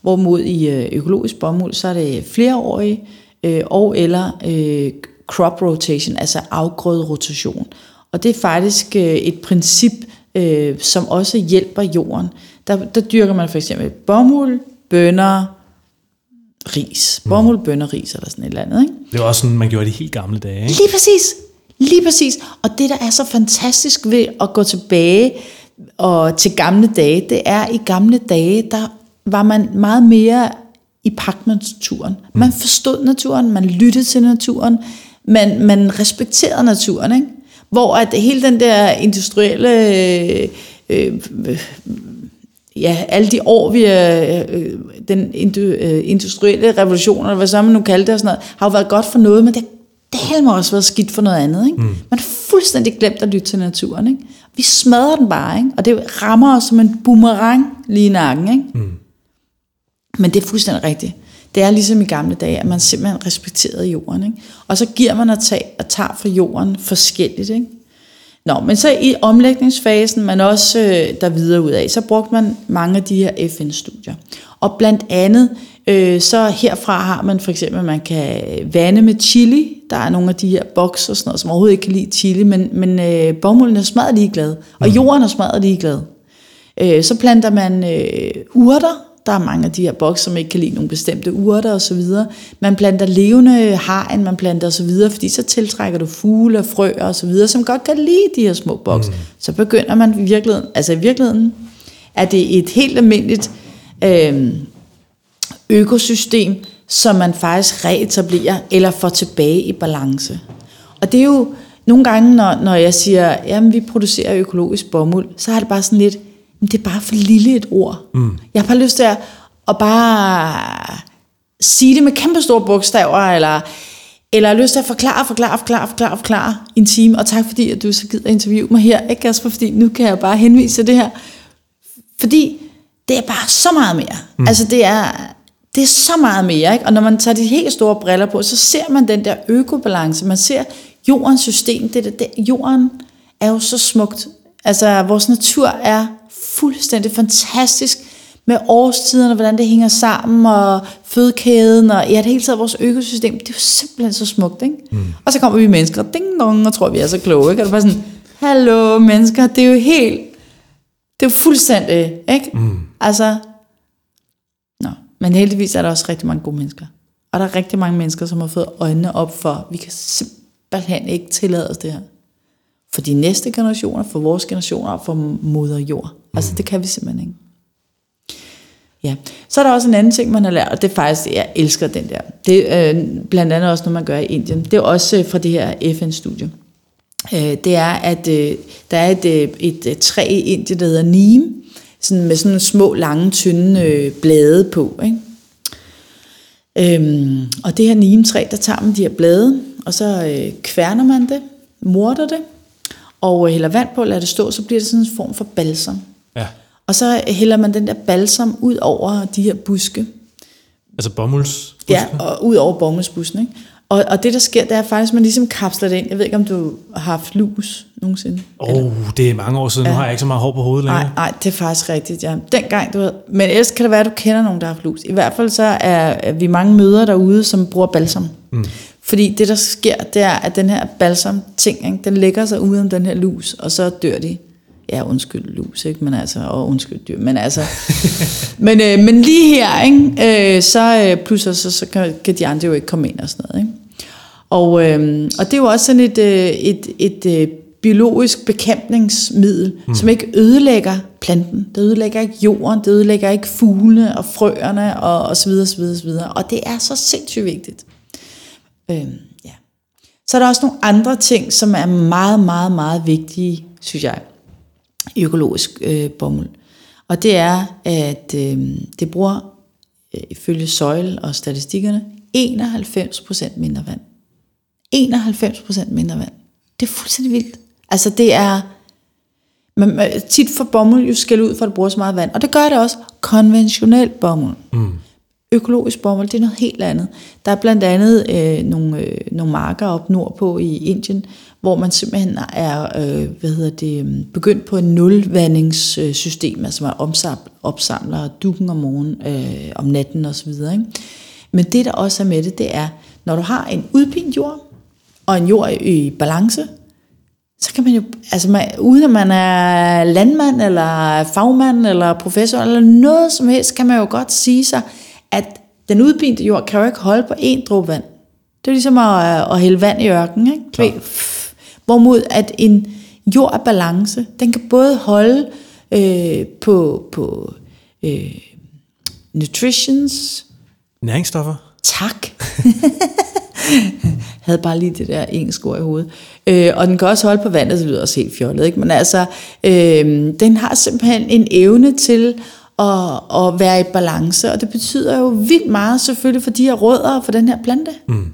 Hvorimod i øh, økologisk bomuld, så er det flereårige, øh, og eller øh, crop rotation, altså afgrøderotation. Og det er faktisk øh, et princip, øh, som også hjælper jorden. Der, der dyrker man for eksempel bomuld, bønner, ris. Bomuld, bønner, ris eller sådan et eller andet. Ikke? Det var også sådan, man gjorde det i helt gamle dage, ikke? Lige præcis. Lige præcis. Og det, der er så fantastisk ved at gå tilbage og til gamle dage, det er, i gamle dage, der var man meget mere i pagt med naturen. Man forstod naturen, man lyttede til naturen, man, man respekterede naturen. Ikke? Hvor at hele den der industrielle... Øh, øh, ja, alle de år, vi er, øh, den øh, industrielle revolution, eller hvad så man nu kalder det, og sådan noget, har jo været godt for noget, men det, det har også været skidt for noget andet. Ikke? Mm. Man har fuldstændig glemt at lytte til naturen. Ikke? Vi smadrer den bare, ikke? og det rammer os som en boomerang lige i nakken. Ikke? Mm. Men det er fuldstændig rigtigt. Det er ligesom i gamle dage, at man simpelthen respekterede jorden. Ikke? Og så giver man og, tag, og tager fra jorden forskelligt. Ikke? Nå, men så i omlægningsfasen, men også øh, der videre ud af, så brugte man mange af de her FN-studier. Og blandt andet, øh, så herfra har man for eksempel, at man kan vande med chili. Der er nogle af de her boks og sådan noget, som overhovedet ikke kan lide chili, men, men øh, bomulden er smadret ligeglad, og jorden er smadret ligeglad. Øh, så planter man øh, urter, der er mange af de her boks, som ikke kan lide nogle bestemte urter og så videre. Man planter levende hegn, man planter og så videre, fordi så tiltrækker du fugle og frø og så videre, som godt kan lide de her små boks. Mm. Så begynder man i virkeligheden, altså i virkeligheden er det et helt almindeligt øh, økosystem, som man faktisk reetablerer eller får tilbage i balance. Og det er jo nogle gange, når, når jeg siger, at vi producerer økologisk bomuld, så har det bare sådan lidt, det er bare for lille et ord. Mm. Jeg har bare lyst til at, at bare sige det med kæmpe store bogstaver, eller, eller lyst til at forklare, forklare, forklare, forklare, forklare i en time, og tak fordi, at du så gider interviewe mig her, ikke Kasper, fordi nu kan jeg bare henvise til det her. Fordi det er bare så meget mere. Mm. Altså det er, det er så meget mere, ikke? og når man tager de helt store briller på, så ser man den der økobalance, man ser jordens system, det, det, det, jorden er jo så smukt. Altså vores natur er fuldstændig fantastisk med årstiderne, hvordan det hænger sammen, og fødekæden, og ja, det hele taget vores økosystem, det er jo simpelthen så smukt, ikke? Mm. Og så kommer vi mennesker, ding dong, og tror, vi er så kloge, ikke? Og det er bare sådan, hallo mennesker, det er jo helt, det er jo fuldstændig, ikke? Mm. Altså, nå, men heldigvis er der også rigtig mange gode mennesker. Og der er rigtig mange mennesker, som har fået øjnene op for, vi kan simpelthen ikke tillade os det her for de næste generationer, for vores generationer og for moder jord. Mm. Altså det kan vi simpelthen ikke. Ja, så er der også en anden ting, man har lært, og det er faktisk, jeg elsker den der. Det er øh, blandt andet også, når man gør i Indien. Det er også øh, fra det her FN-studie. Øh, det er, at øh, der er et, øh, et, et træ i Indien, der hedder neem, sådan med sådan små, lange, tynde øh, blade på. Ikke? Øhm, og det her neem-træ, der tager man de her blade, og så øh, kværner man det, morter det, og hælder vand på lader det stå, så bliver det sådan en form for balsam. Ja. Og så hælder man den der balsam ud over de her buske. Altså bomulds Ja, og ud over bomuldsbussen. Ikke? Og, og det der sker, det er faktisk, at man ligesom kapsler det ind. Jeg ved ikke, om du har haft lus nogensinde. Åh, oh, det er mange år siden. Ja. Nu har jeg ikke så meget hår på hovedet længere. Nej, nej, det er faktisk rigtigt, ja. Dengang, du ved, men ellers kan det være, at du kender nogen, der har haft lus. I hvert fald så er vi mange møder derude, som bruger balsam. Mm. Fordi det, der sker, det er, at den her balsam ting, ikke, den lægger sig ud om den her lus, og så dør de. Ja, undskyld lus, ikke? Men altså, og undskyld dyr, men altså. [laughs] men, øh, men lige her, ikke? Øh, så øh, pludselig så, så kan, kan de andre jo ikke komme ind og sådan noget, ikke? Og, øh, og det er jo også sådan et, øh, et, et, et øh, biologisk bekæmpningsmiddel, mm. som ikke ødelægger planten, det ødelægger ikke jorden, det ødelægger ikke fuglene og frøerne og, og så videre, så videre, så videre. Og det er så sindssygt vigtigt. Øhm, ja. Så er der også nogle andre ting, som er meget, meget, meget vigtige, synes jeg, i økologisk øh, bomuld. Og det er, at øh, det bruger, øh, ifølge Soil og statistikkerne, 91% mindre vand. 91% mindre vand. Det er fuldstændig vildt. Altså det er, man, tit for bomuld jo skal ud for at bruge så meget vand. Og det gør det også konventionel bomuld. Mm. Økologisk bomuld, det er noget helt andet. Der er blandt andet øh, nogle, øh, nogle marker op nordpå i Indien, hvor man simpelthen er øh, hvad hedder det, øh, begyndt på en nulvandingssystem, altså man opsamler, opsamler dukken om morgenen, øh, om natten osv. Ikke? Men det, der også er med det, det er, når du har en udpint jord, og en jord i balance, så kan man jo, altså man, uden at man er landmand, eller fagmand, eller professor, eller noget som helst, kan man jo godt sige sig, den udbindte jord kan jo ikke holde på én dråbe vand. Det er ligesom at, at hælde vand i ørkenen, ikke? Klar. Hvorimod at en jord af balance, den kan både holde øh, på, på øh, nutritions... Næringsstoffer? Tak. [laughs] havde bare lige det der engelske ord i hovedet. Øh, og den kan også holde på vandet, det lyder også helt fjollet, ikke? men altså, øh, den har simpelthen en evne til at, at være i balance, og det betyder jo vildt meget selvfølgelig for de her rødder for den her plante. Mm.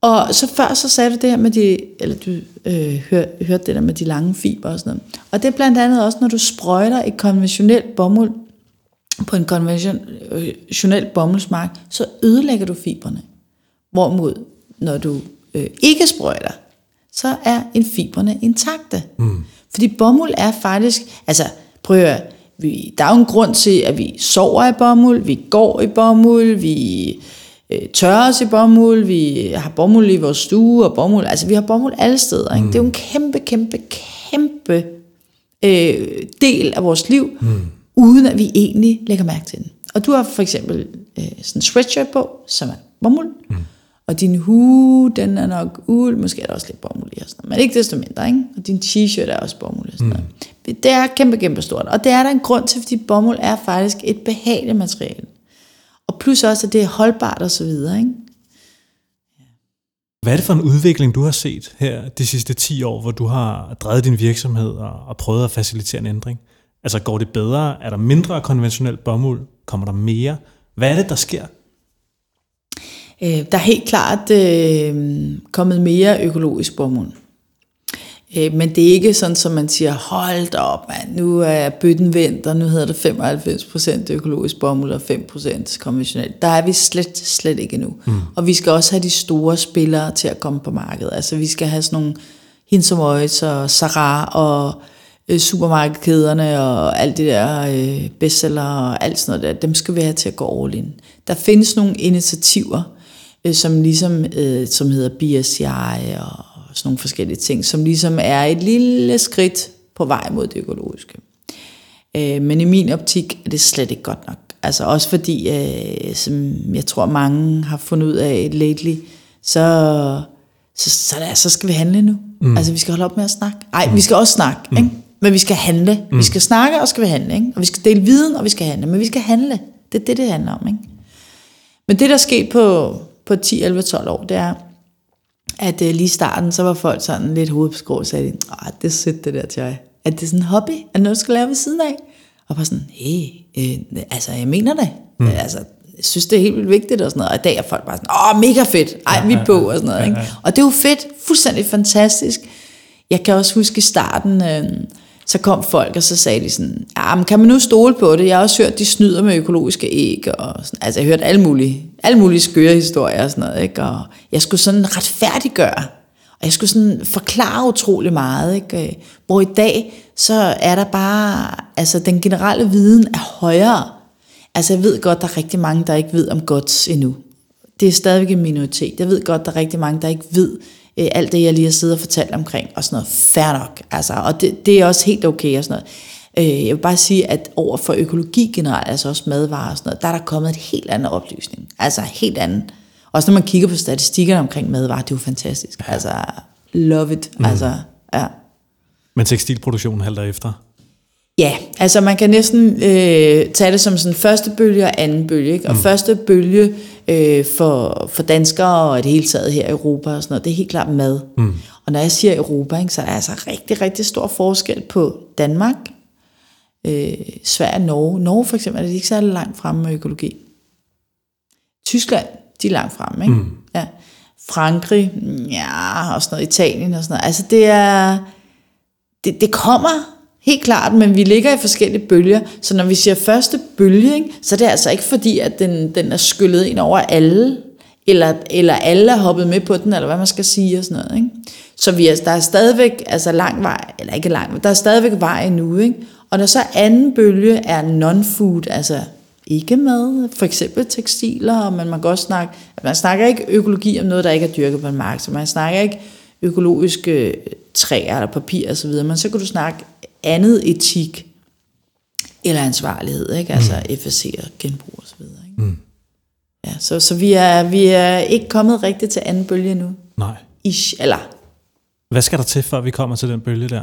Og så før så sagde du det her med de, eller du øh, hør, hørte det der med de lange fiber og sådan noget. Og det er blandt andet også, når du sprøjter et konventionelt bomuld på en konventionel bomuldsmark, så ødelægger du fiberne. Hvorimod, når du øh, ikke sprøjter, så er en fiberne intakte. Mm. Fordi bomuld er faktisk, altså prøv at vi, der er jo en grund til, at vi sover i bomuld, vi går i bomuld, vi øh, tørrer os i bomuld, vi har bomuld i vores stue og bomuld, altså vi har bomuld alle steder. Ikke? Mm. Det er jo en kæmpe, kæmpe, kæmpe øh, del af vores liv, mm. uden at vi egentlig lægger mærke til den. Og du har for eksempel øh, sådan en sweatshirt på, som er bomuld, mm. og din hue, den er nok uld, måske er der også lidt bomuld i, og sådan men ikke desto mindre, ikke? og din t-shirt er også bomuld. Og sådan mm. Det er kæmpe, kæmpe stort, og det er der en grund til, fordi bomuld er faktisk et behageligt materiale. Og plus også, at det er holdbart og så videre. Ikke? Hvad er det for en udvikling, du har set her de sidste 10 år, hvor du har drevet din virksomhed og, og prøvet at facilitere en ændring? Altså går det bedre? Er der mindre konventionelt bomuld? Kommer der mere? Hvad er det, der sker? Øh, der er helt klart øh, kommet mere økologisk bomuld. Øh, men det er ikke sådan, som man siger, hold op, man, nu er bøtten vendt, og nu hedder det 95% økologisk bomuld og 5% konventionelt. Der er vi slet, slet ikke endnu. Mm. Og vi skal også have de store spillere til at komme på markedet. Altså vi skal have sådan nogle Hinsomøjs og Sarah og øh, supermarkedkæderne og alt det der øh, bestseller og alt sådan noget der, dem skal vi have til at gå all in. Der findes nogle initiativer, øh, som ligesom, øh, som hedder BSCI og og sådan nogle forskellige ting, som ligesom er et lille skridt på vej mod det økologiske. Øh, men i min optik er det slet ikke godt nok. Altså også fordi, øh, som jeg tror mange har fundet ud af lately, så, så, så, der, så skal vi handle nu. Mm. Altså vi skal holde op med at snakke. Nej, mm. vi skal også snakke, mm. ikke? men vi skal handle. Mm. Vi skal snakke, og skal vi handle. Ikke? Og vi skal dele viden, og vi skal handle. Men vi skal handle. Det er det, det handler om. Ikke? Men det, der er sket på, på 10, 11, 12 år, det er, at øh, lige i starten, så var folk sådan lidt hovedbeskrået og sagde, at det er sødt det der til jer. At det er sådan en hobby, at noget skal lave ved siden af. Og bare sådan, hey, øh, altså jeg mener det. Mm. Altså, jeg synes, det er helt vildt vigtigt og sådan noget. Og i dag er folk bare sådan, åh, mega fedt, ej, vi er på og sådan noget. Ikke? Og det er jo fedt, fuldstændig fantastisk. Jeg kan også huske i starten, øh, så kom folk, og så sagde de sådan, ja, men kan man nu stole på det? Jeg har også hørt, de snyder med økologiske æg, og sådan, altså jeg har hørt alle mulige, alle mulige skøre historier og sådan noget, ikke? og jeg skulle sådan retfærdiggøre, og jeg skulle sådan forklare utrolig meget, ikke? hvor i dag, så er der bare, altså den generelle viden er højere. Altså jeg ved godt, der er rigtig mange, der ikke ved om godt endnu. Det er stadigvæk en minoritet. Jeg ved godt, der er rigtig mange, der ikke ved, øh, alt det, jeg lige har siddet og fortalt omkring, og sådan noget, fair nok, altså, og det, det er også helt okay og sådan noget. Øh, jeg vil bare sige, at over for økologi generelt, altså også madvarer og sådan noget, der er der kommet et helt andet oplysning, altså helt andet. Også når man kigger på statistikkerne omkring madvarer, det er jo fantastisk, ja. altså love it, mm. altså ja. Men tekstilproduktionen halter efter? Ja, altså man kan næsten øh, tage det som sådan første bølge og anden bølge. Ikke? Og mm. første bølge øh, for, for danskere og det hele taget her i Europa og sådan noget, det er helt klart mad. Mm. Og når jeg siger Europa, ikke, så er der altså rigtig, rigtig stor forskel på Danmark, øh, Sverige og Norge. Norge for eksempel er det ikke særlig langt fremme med økologi. Tyskland, de er langt fremme. Ikke? Mm. Ja. Frankrig, ja, og sådan noget, Italien og sådan noget. Altså det er, det, det kommer Helt klart, men vi ligger i forskellige bølger, så når vi siger første bølge, ikke, så er det altså ikke fordi, at den, den er skyllet ind over alle, eller, eller alle er hoppet med på den, eller hvad man skal sige og sådan noget. Ikke? Så vi er, der er stadigvæk altså lang vej, eller ikke lang, der er stadigvæk vej endnu. Ikke? Og når så anden bølge er non-food, altså ikke mad, for eksempel tekstiler, men man kan også snakke, man snakker ikke økologi om noget, der ikke er dyrket på en mark, så man snakker ikke økologiske øh, træer eller papir osv., men så kan du snakke andet etik eller ansvarlighed, ikke? altså mm. FSC og genbrug videre. Ikke? Mm. Ja, så, så vi, er, vi er ikke kommet rigtigt til anden bølge nu. Nej. Ish, eller... Hvad skal der til, før vi kommer til den bølge der,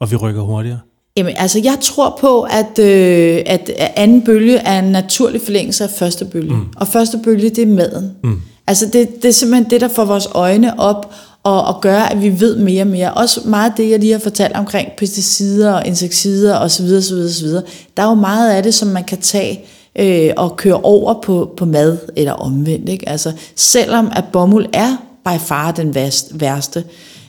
og vi rykker hurtigere? Jamen, altså, jeg tror på, at, øh, at anden bølge er en naturlig forlængelse af første bølge. Mm. Og første bølge, det er maden. Mm. Altså, det, det er simpelthen det, der får vores øjne op og, og gøre, at vi ved mere og mere. Også meget af det, jeg lige har fortalt omkring pesticider og insekticider osv. osv., osv. Der er jo meget af det, som man kan tage øh, og køre over på, på mad eller omvendt. Ikke? Altså, selvom at bomuld er by far den værste, værste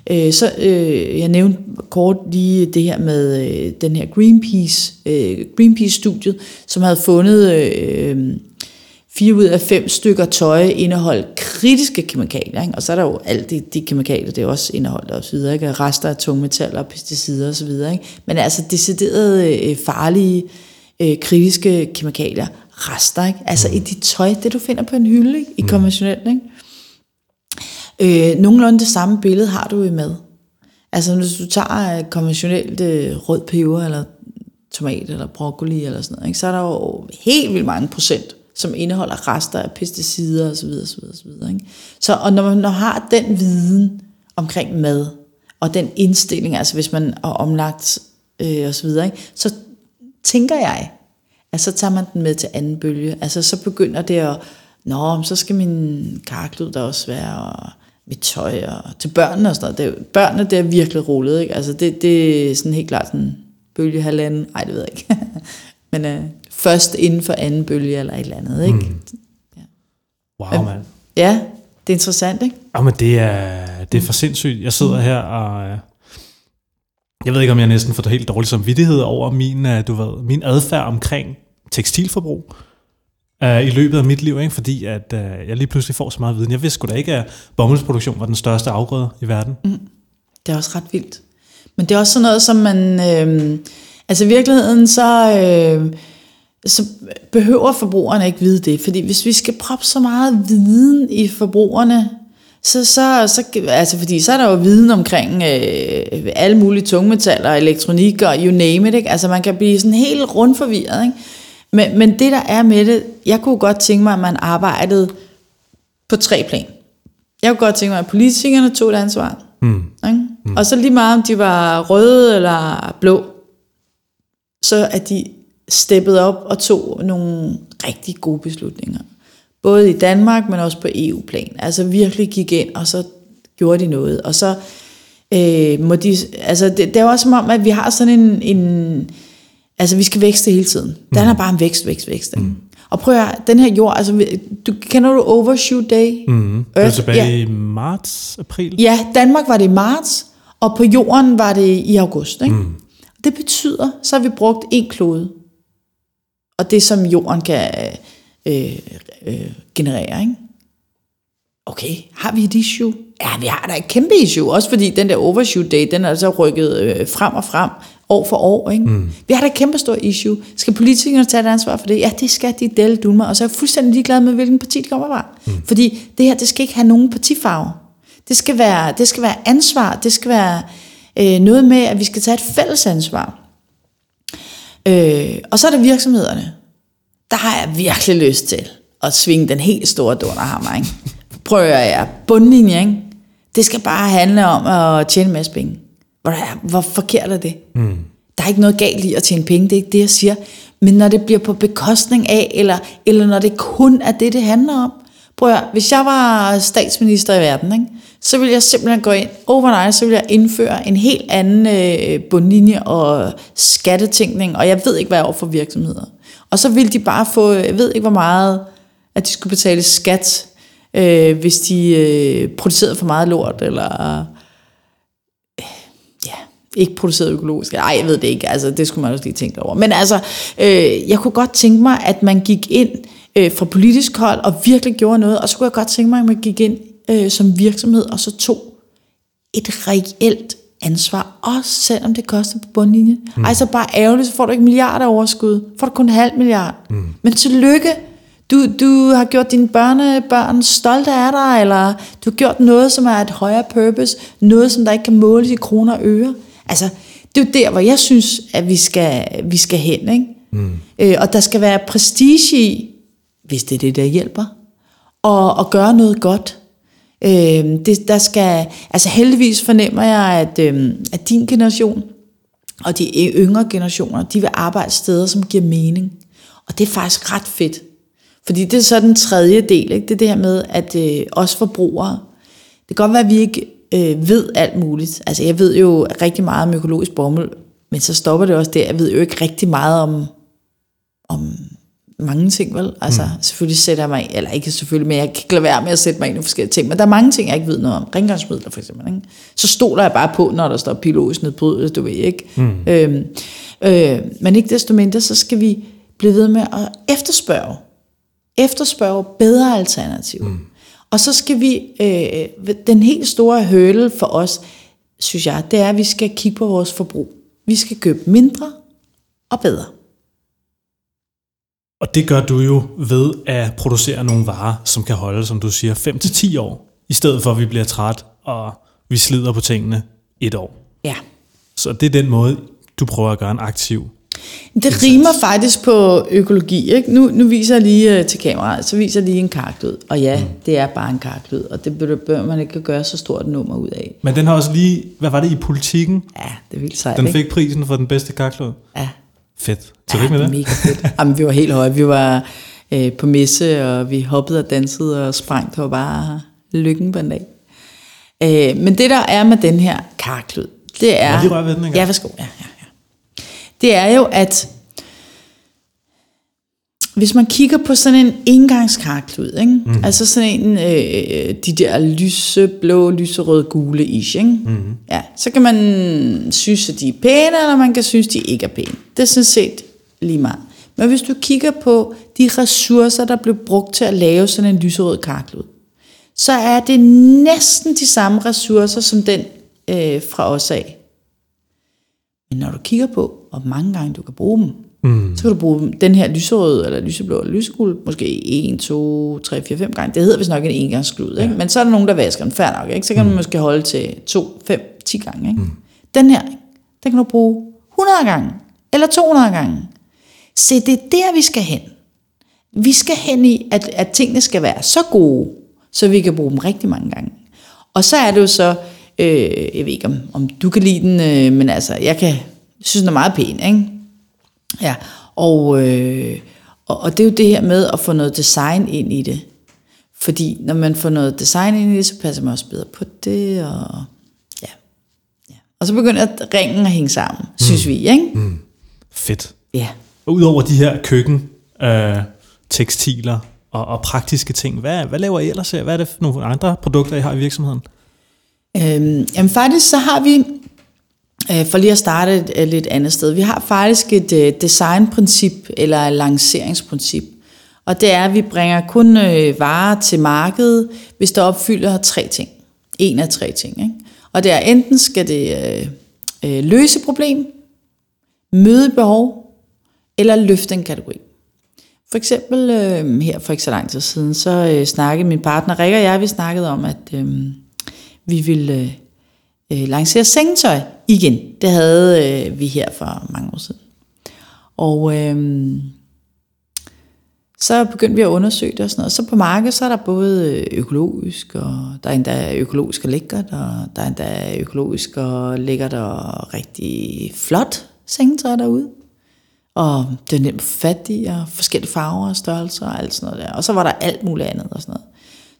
øh, så øh, jeg nævnte kort lige det her med øh, den her Greenpeace, øh, Greenpeace-studiet, som havde fundet... Øh, fire ud af fem stykker tøj indeholdt kritiske kemikalier, ikke? og så er der jo alt de, de kemikalier, det også indeholdt og så videre, ikke? rester af tungmetaller, pesticider og så videre, ikke? men altså deciderede øh, farlige øh, kritiske kemikalier, rester, ikke? altså i dit tøj, det du finder på en hylde, ikke? i mm. konventionelt, ikke? Øh, nogenlunde det samme billede har du i mad. Altså hvis du tager konventionelt øh, rød peber, eller tomat, eller broccoli, eller sådan noget, ikke? så er der jo helt vildt mange procent som indeholder rester af pesticider osv. osv., osv. Ikke? Så og når man har den viden omkring mad, og den indstilling, altså hvis man er omlagt øh, og så videre, ikke? så tænker jeg, at så tager man den med til anden bølge. Altså så begynder det at, nå, så skal min karklud der også være, og mit tøj, og til børnene og sådan noget. Det, børnene, det er virkelig rullet, ikke? Altså det, det er sådan helt klart sådan bølge halvanden, ej det ved jeg ikke. [laughs] Men øh, først inden for anden bølge eller et eller andet. Ikke? Mm. Ja. Wow, mand. Ja, det er interessant, ikke? men det er, det er for sindssygt. Jeg sidder her og... Øh, jeg ved ikke, om jeg næsten får det helt dårligt som vidtighed over min, øh, du ved, min adfærd omkring tekstilforbrug uh, i løbet af mit liv, ikke? fordi at uh, jeg lige pludselig får så meget viden. Jeg vidste sgu da ikke, at bomuldsproduktion var den største afgrøde i verden. Mm. Det er også ret vildt. Men det er også sådan noget, som man... Øh, altså i virkeligheden, så... Øh, så behøver forbrugerne ikke vide det. Fordi hvis vi skal proppe så meget viden i forbrugerne, så, så, så, altså fordi så er der jo viden omkring øh, alle mulige tungmetaller, elektronik og you name it. Ikke? Altså man kan blive sådan helt rundt forvirret. Ikke? Men, men det der er med det, jeg kunne godt tænke mig, at man arbejdede på tre plan. Jeg kunne godt tænke mig, at politikerne tog et ansvar. Mm. Ikke? Mm. Og så lige meget om de var røde eller blå, så at de steppede op og tog nogle rigtig gode beslutninger. Både i Danmark, men også på EU-plan. Altså virkelig gik ind, og så gjorde de noget. Og så øh, må de... Altså det, det er også som om, at vi har sådan en... en altså vi skal vækste hele tiden. Den er mm. bare en vækst, vækst, vækst. Mm. Og prøv at den her jord, altså, du, kender du Overshoot Day? Mm. Det var tilbage ja. i marts, april? Ja, Danmark var det i marts, og på jorden var det i august. Ikke? Mm. Det betyder, så har vi brugt en klode og det som jorden kan øh, øh, generere. Ikke? Okay, har vi et issue? Ja, vi har da et kæmpe issue, også fordi den der overshoot day, den er altså rykket øh, frem og frem, år for år. Ikke? Mm. Vi har da et kæmpe stort issue. Skal politikerne tage et ansvar for det? Ja, det skal de dele dulme, og så er jeg fuldstændig ligeglad med, hvilken parti det kommer fra. Mm. Fordi det her, det skal ikke have nogen partifarve. Det skal være, det skal være ansvar, det skal være øh, noget med, at vi skal tage et fælles ansvar. Øh, og så er der virksomhederne der har jeg virkelig lyst til at svinge den helt store dunderhammer. Ikke? Prøver jeg bundlinje, ikke? Det skal bare handle om at tjene en masse penge. Hvor, hvor forkert er det? Mm. der er ikke noget galt i at tjene penge, det er ikke det, jeg siger. Men når det bliver på bekostning af, eller, eller når det kun er det, det handler om. Prøv at, hvis jeg var statsminister i verden, ikke, så vil jeg simpelthen gå ind overnight, så vil jeg indføre en helt anden øh, bundlinje og skattetænkning, og jeg ved ikke, hvad jeg er over for virksomheder. Og så vil de bare få, jeg ved ikke hvor meget, at de skulle betale skat, øh, hvis de øh, producerede for meget lort, eller øh, ja, ikke produceret økologisk. Nej, jeg ved det ikke. Altså, det skulle man også lige tænke over. Men altså, øh, jeg kunne godt tænke mig, at man gik ind øh, fra politisk hold og virkelig gjorde noget. Og så kunne jeg godt tænke mig, at man gik ind øh, som virksomhed og så tog et reelt ansvar, også selvom det koster på bundlinjen. Mm. Altså bare ærgerligt, så får du ikke milliarder overskud. Får du kun en halv milliard. Mm. Men tillykke, du, du har gjort dine børnebørn stolte af dig, eller du har gjort noget, som er et højere purpose, noget, som der ikke kan måles i kroner og øre. Altså, det er jo der, hvor jeg synes, at vi skal, vi skal hen. Ikke? Mm. Øh, og der skal være prestige i, hvis det er det, der hjælper, og, og gøre noget godt. Øh, det, der skal, altså heldigvis fornemmer jeg, at, øh, at din generation og de yngre generationer, de vil arbejde steder, som giver mening. Og det er faktisk ret fedt. Fordi det er så den tredje del, ikke? det er det her med, at øh, os forbrugere, det kan godt være, at vi ikke øh, ved alt muligt. Altså jeg ved jo rigtig meget om økologisk bomuld, men så stopper det også der. Jeg ved jo ikke rigtig meget om, om mange ting, vel? Altså, mm. selvfølgelig sætter jeg mig, eller ikke selvfølgelig, men jeg kan ikke lade være med at sætte mig ind i forskellige ting. Men der er mange ting, jeg ikke ved noget om. Rengøringsmidler for eksempel, ikke? Så stoler jeg bare på, når der står biologisk nedbrydet, du ved, ikke? Mm. Øhm, øh, men ikke desto mindre, så skal vi blive ved med at efterspørge. Efterspørge bedre alternativer. Mm. Og så skal vi, øh, den helt store hurdle for os, synes jeg, det er, at vi skal kigge på vores forbrug. Vi skal købe mindre og bedre. Og det gør du jo ved at producere nogle varer, som kan holde, som du siger, 5-10 år, i stedet for at vi bliver træt, og vi slider på tingene et år. Ja. Så det er den måde, du prøver at gøre en aktiv det indsats. rimer faktisk på økologi. Ikke? Nu, nu viser jeg lige uh, til kameraet, så viser jeg lige en karklyd. Og ja, mm. det er bare en karklyd, og det bør man ikke gøre så stort nummer ud af. Men den har også lige, hvad var det i politikken? Ja, det er vildt sejt, Den fik ikke? prisen for den bedste karklyd? Ja. Fedt. Tillykke ja, med det. mega fedt. Jamen, vi var helt høje. Vi var øh, på messe, og vi hoppede og dansede og sprang. Det var bare lykken på en dag. Øh, men det, der er med den her karklyd, det er... Må jeg lige ved den en gang? Ja, værsgo. Ja, ja, ja. Det er jo, at hvis man kigger på sådan en engangskarklud, ikke? Mm. altså sådan en, øh, de der lyseblå, lyserøde, gule ish, ikke? Mm. Ja, så kan man synes, at de er pæne, eller man kan synes, at de ikke er pæne. Det er sådan set lige meget. Men hvis du kigger på de ressourcer, der blev brugt til at lave sådan en lyserød karklud, så er det næsten de samme ressourcer som den øh, fra os af. Men når du kigger på, hvor mange gange du kan bruge dem, Mm. Så kan du bruge den her lyserøde, eller lyseblå, eller lysegul, måske 1, 2, 3, 4, 5 gange. Det hedder vist nok en engangsklud, ikke? Ja. men så er der nogen, der vasker den færdig nok. Ikke? Så kan mm. du måske holde til 2, 5, 10 gange. Ikke? Mm. Den her, den kan du bruge 100 gange, eller 200 gange. Se, det er der, vi skal hen. Vi skal hen i, at, at tingene skal være så gode, så vi kan bruge dem rigtig mange gange. Og så er det jo så, øh, jeg ved ikke, om, om du kan lide den, øh, men altså, jeg kan synes, den er meget pæn, ikke? Ja, og, øh, og, og det er jo det her med at få noget design ind i det. Fordi når man får noget design ind i det, så passer man også bedre på det, og ja. ja. Og så begynder ringen at hænge sammen, mm. synes vi, ikke? Mm. Fedt. Ja. Og udover de her køkken, øh, tekstiler og, og praktiske ting, hvad, hvad laver I ellers? Hvad er det for nogle andre produkter, I har i virksomheden? Øhm, jamen faktisk så har vi Øh, for lige at starte et, øh, lidt andet sted. Vi har faktisk et øh, designprincip eller et lanceringsprincip. Og det er, at vi bringer kun varer til markedet, hvis der opfylder tre ting. En af tre ting. Ikke? Og det er enten skal det øh, løse problem, møde behov, eller løfte en kategori. For eksempel øh, her for ikke så lang tid siden, så øh, snakkede min partner Rikke og jeg, vi snakkede om, at øh, vi ville øh, øh, lancere sengetøj igen. Det havde øh, vi her for mange år siden. Og øh, så begyndte vi at undersøge det og sådan noget. Så på markedet, så er der både øh, økologisk, og der er endda økologisk og lækkert, og der er endda økologisk og lækkert og rigtig flot sengetøj derude. Og det er nemt fat i, og forskellige farver og størrelser og alt sådan noget der. Og så var der alt muligt andet og sådan noget.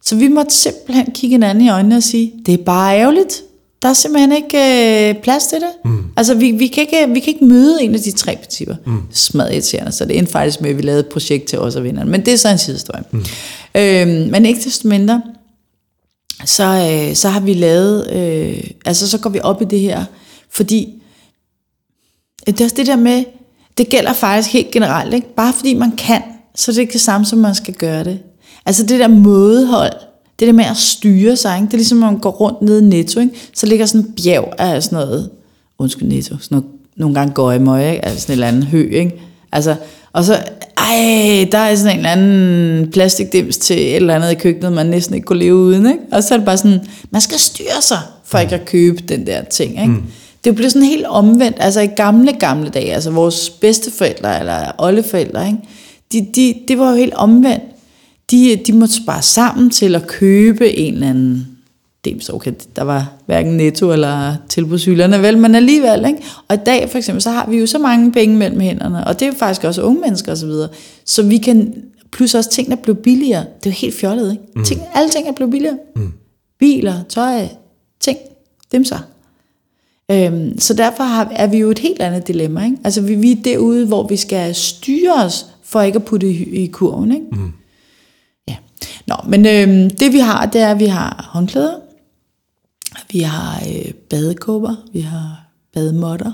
Så vi måtte simpelthen kigge hinanden i øjnene og sige, det er bare ærgerligt. Der er simpelthen ikke øh, plads til det. Mm. Altså, vi, vi, kan ikke, vi kan ikke møde en af de tre principper. Mm. Smadret irriterende, så det endte faktisk med, at vi lavede et projekt til os og vinderne. Men det er så en sidehistorie. Mm. Øhm, men ikke desto mindre, så, øh, så har vi lavet, øh, altså så går vi op i det her, fordi det er også det der med, det gælder faktisk helt generelt, ikke? bare fordi man kan, så det er ikke det samme, som man skal gøre det. Altså det der mådehold, det der med at styre sig, ikke? det er ligesom, at man går rundt nede i Netto, ikke? så ligger sådan en bjerg af sådan noget, undskyld Netto, sådan noget, nogle gange går i møg, ikke? altså sådan en eller anden hø, ikke? Altså, og så, ej, der er sådan en eller anden plastikdims til et eller andet i køkkenet, man næsten ikke kunne leve uden, ikke? Og så er det bare sådan, man skal styre sig, for ikke at købe den der ting, ikke? Mm. Det blev sådan helt omvendt, altså i gamle, gamle dage, altså vores bedsteforældre eller oldeforældre, ikke? De, de, det var jo helt omvendt. De, de måtte spare sammen til at købe en eller anden det er okay, der var hverken netto eller tilbudshylderne, vel, men alligevel, ikke? Og i dag for eksempel, så har vi jo så mange penge mellem hænderne, og det er jo faktisk også unge mennesker osv., så, så vi kan, plus også tingene blev billigere, det er jo helt fjollet, ikke? Mm. Ting, alle ting er blevet billigere. Mm. Biler, tøj, ting, dem så. Øhm, så derfor har, er vi jo et helt andet dilemma, ikke? Altså vi, vi er derude, hvor vi skal styre os, for ikke at putte i, i kurven, ikke? Mm. Ja. Nå, men øh, det vi har, det er, at vi har håndklæder, vi har øh, badekåber, vi har bademotter,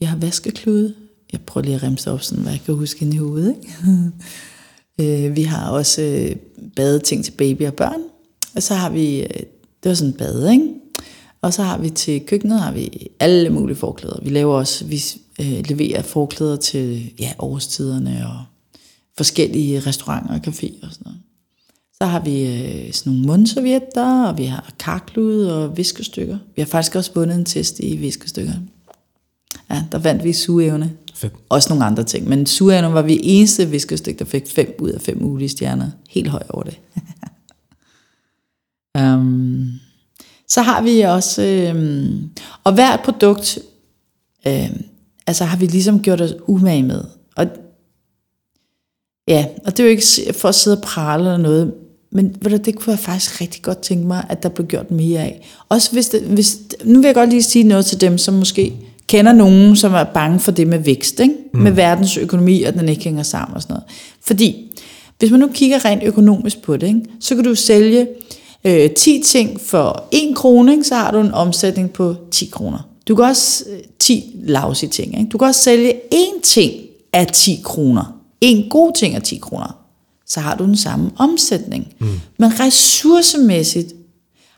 vi har vaskeklude. Jeg prøver lige at remse op, sådan, hvad jeg kan huske ind i hovedet. Ikke? [laughs] øh, vi har også øh, badeting til baby og børn. Og så har vi, øh, det var sådan en bade, ikke? Og så har vi til køkkenet, har vi alle mulige forklæder. Vi laver også, vi øh, leverer forklæder til ja, årstiderne og forskellige restauranter og caféer og sådan noget. Så har vi øh, sådan nogle mundservietter, og vi har karklude og viskestykker. Vi har faktisk også vundet en test i viskestykker. Ja, der vandt vi sugeevne. Fedt. Også nogle andre ting. Men sugeevne var vi eneste viskestykke, der fik 5 ud af 5 mulige stjerner. Helt høj over det. um, [laughs] så har vi også... Øh, og hvert produkt, øh, altså har vi ligesom gjort os umage med. Og Ja, og det er jo ikke for at sidde og prale eller noget, men ved du, det kunne jeg faktisk rigtig godt tænke mig, at der blev gjort mere af. Også hvis, det, hvis nu vil jeg godt lige sige noget til dem, som måske kender nogen, som er bange for det med vækst, ikke? Mm. med verdens økonomi, og den ikke hænger sammen og sådan noget. Fordi, hvis man nu kigger rent økonomisk på det, ikke? så kan du sælge øh, 10 ting for 1 krone, ikke? så har du en omsætning på 10 kroner. Du kan også, øh, 10 lavse ting, ikke? du kan også sælge én ting af 10 kroner. En god ting af 10 kroner så har du den samme omsætning. Mm. Men ressourcemæssigt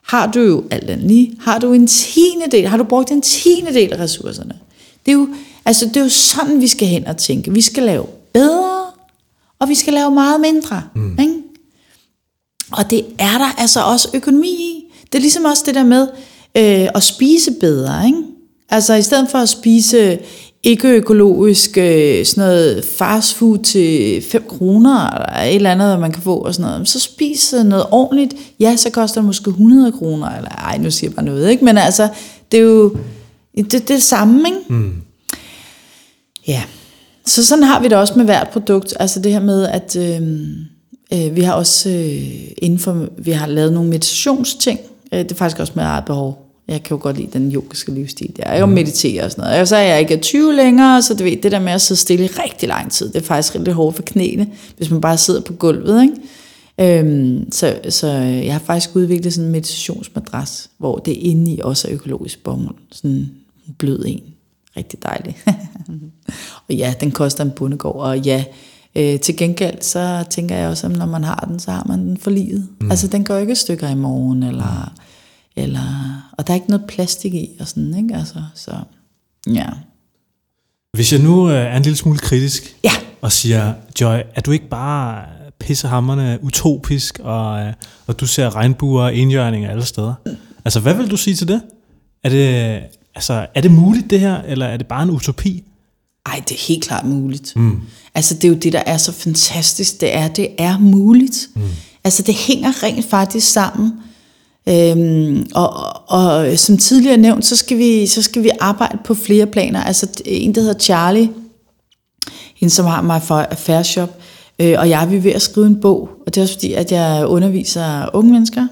har du jo alt andet lige, har du en tiende del, har du brugt en tiende del af ressourcerne. Det er, jo, altså det er jo sådan, vi skal hen og tænke. Vi skal lave bedre, og vi skal lave meget mindre. Mm. Ikke? Og det er der altså også økonomi i. Det er ligesom også det der med øh, at spise bedre. Ikke? Altså i stedet for at spise ikke økologisk øh, sådan noget fast food til 5 kroner, eller et eller andet, man kan få, og sådan noget. Så spis noget ordentligt. Ja, så koster det måske 100 kroner, eller ej, nu siger jeg bare noget, ikke? Men altså, det er jo det, det, er det samme, ikke? Mm. Ja. Så sådan har vi det også med hvert produkt. Altså det her med, at øh, øh, vi har også øh, inden for, vi har lavet nogle meditationsting. Øh, det er faktisk også med eget behov. Jeg kan jo godt lide den yogiske livsstil der. Jeg jo mm. mediterer og sådan noget. Og så er jeg ikke 20 længere, så du ved, det der med at sidde stille i rigtig lang tid, det er faktisk rigtig hårdt for knæene, hvis man bare sidder på gulvet, ikke? Øhm, så, så jeg har faktisk udviklet sådan en meditationsmadras, hvor det inde i også er økologisk bomuld. Sådan en blød en. Rigtig dejlig. [laughs] og ja, den koster en bundegård, og ja, øh, til gengæld, så tænker jeg også, at når man har den, så har man den for livet. Mm. Altså, den går ikke stykker i morgen, eller... Mm eller, og der er ikke noget plastik i, og sådan, ikke? Altså, så, ja. Hvis jeg nu øh, er en lille smule kritisk, ja. og siger, Joy, er du ikke bare pissehammerne utopisk, og, øh, og du ser regnbuer og enhjørninger alle steder? Altså, hvad vil du sige til det? Er det, altså, er det muligt det her, eller er det bare en utopi? Ej, det er helt klart muligt. Mm. Altså, det er jo det, der er så fantastisk, det er, det er muligt. Mm. Altså, det hænger rent faktisk sammen Øhm, og, og, som tidligere nævnt, så skal, vi, så skal vi arbejde på flere planer. Altså en, der hedder Charlie, hende som har mig for Fair Shop, øh, og jeg er ved at skrive en bog, og det er også fordi, at jeg underviser unge mennesker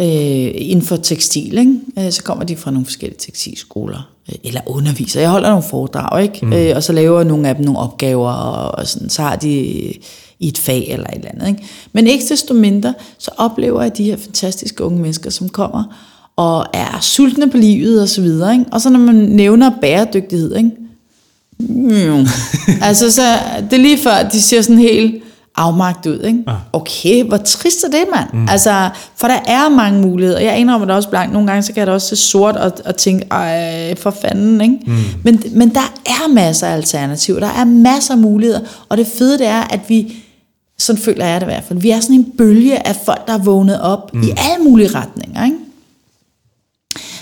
øh, inden for tekstil. Ikke? Øh, så kommer de fra nogle forskellige tekstilskoler, øh, eller underviser. Jeg holder nogle foredrag, ikke? Mm. Øh, og så laver nogle af dem nogle opgaver, og, og sådan, så har de i et fag eller et eller andet. Ikke? Men ikke desto mindre, så oplever jeg de her fantastiske unge mennesker, som kommer og er sultne på livet og så videre. Ikke? Og så når man nævner bæredygtighed, ikke? Mm. [laughs] altså så, det er lige før, de siger sådan helt afmagt ud. Ikke? Ah. Okay, hvor trist er det, mand? Mm. Altså, for der er mange muligheder. Jeg indrømmer det også blankt. Nogle gange, så kan da også se sort og, og tænke, ej, for fanden, ikke? Mm. Men, men der er masser af alternativer. Der er masser af muligheder. Og det fede, det er, at vi sådan føler jeg det i hvert fald. Vi er sådan en bølge af folk, der er vågnet op mm. i alle mulige retninger. Ikke?